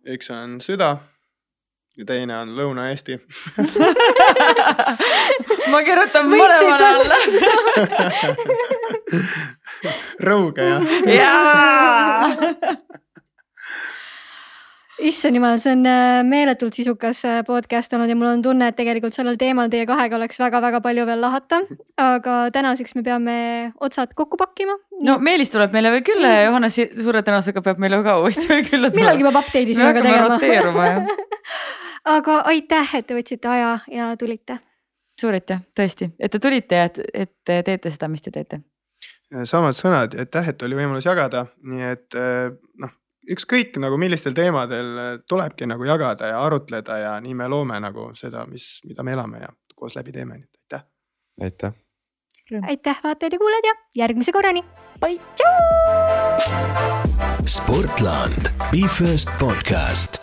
[SPEAKER 4] üks on süda ja teine on Lõuna-Eesti
[SPEAKER 2] ma kirjutan mõlemale alla
[SPEAKER 4] Rõuge jah?
[SPEAKER 2] jaa.
[SPEAKER 1] issand jumal, see on äh, meeletult sisukas äh, podcast olnud ja mul on tunne, et tegelikult sellel teemal teie kahega oleks väga-väga palju veel lahata. aga tänaseks me peame otsad kokku pakkima.
[SPEAKER 2] no Meelis tuleb meile veel külla ja Johannes suure tõenäosusega peab meile ka uuesti veel külla tulema.
[SPEAKER 1] millalgi peab update'i sinuga
[SPEAKER 2] jah.
[SPEAKER 1] aga aitäh, et te võtsite aja ja tulite.
[SPEAKER 2] suur aitäh tõesti, et te tulite ja et, et te teete seda, mis te teete.
[SPEAKER 4] samad sõnad aitäh, et oli võimalus jagada, nii et äh, noh, ükskõik nagu millistel teemadel äh, tulebki nagu jagada ja arutleda ja nii me loome nagu seda, mis, mida me elame ja koos läbi teeme, nii et aitäh.
[SPEAKER 5] aitäh.
[SPEAKER 1] aitäh, vaatajad ja kuulajad ja järgmise korrani.
[SPEAKER 2] Bye.
[SPEAKER 3] Sportland, Be First podcast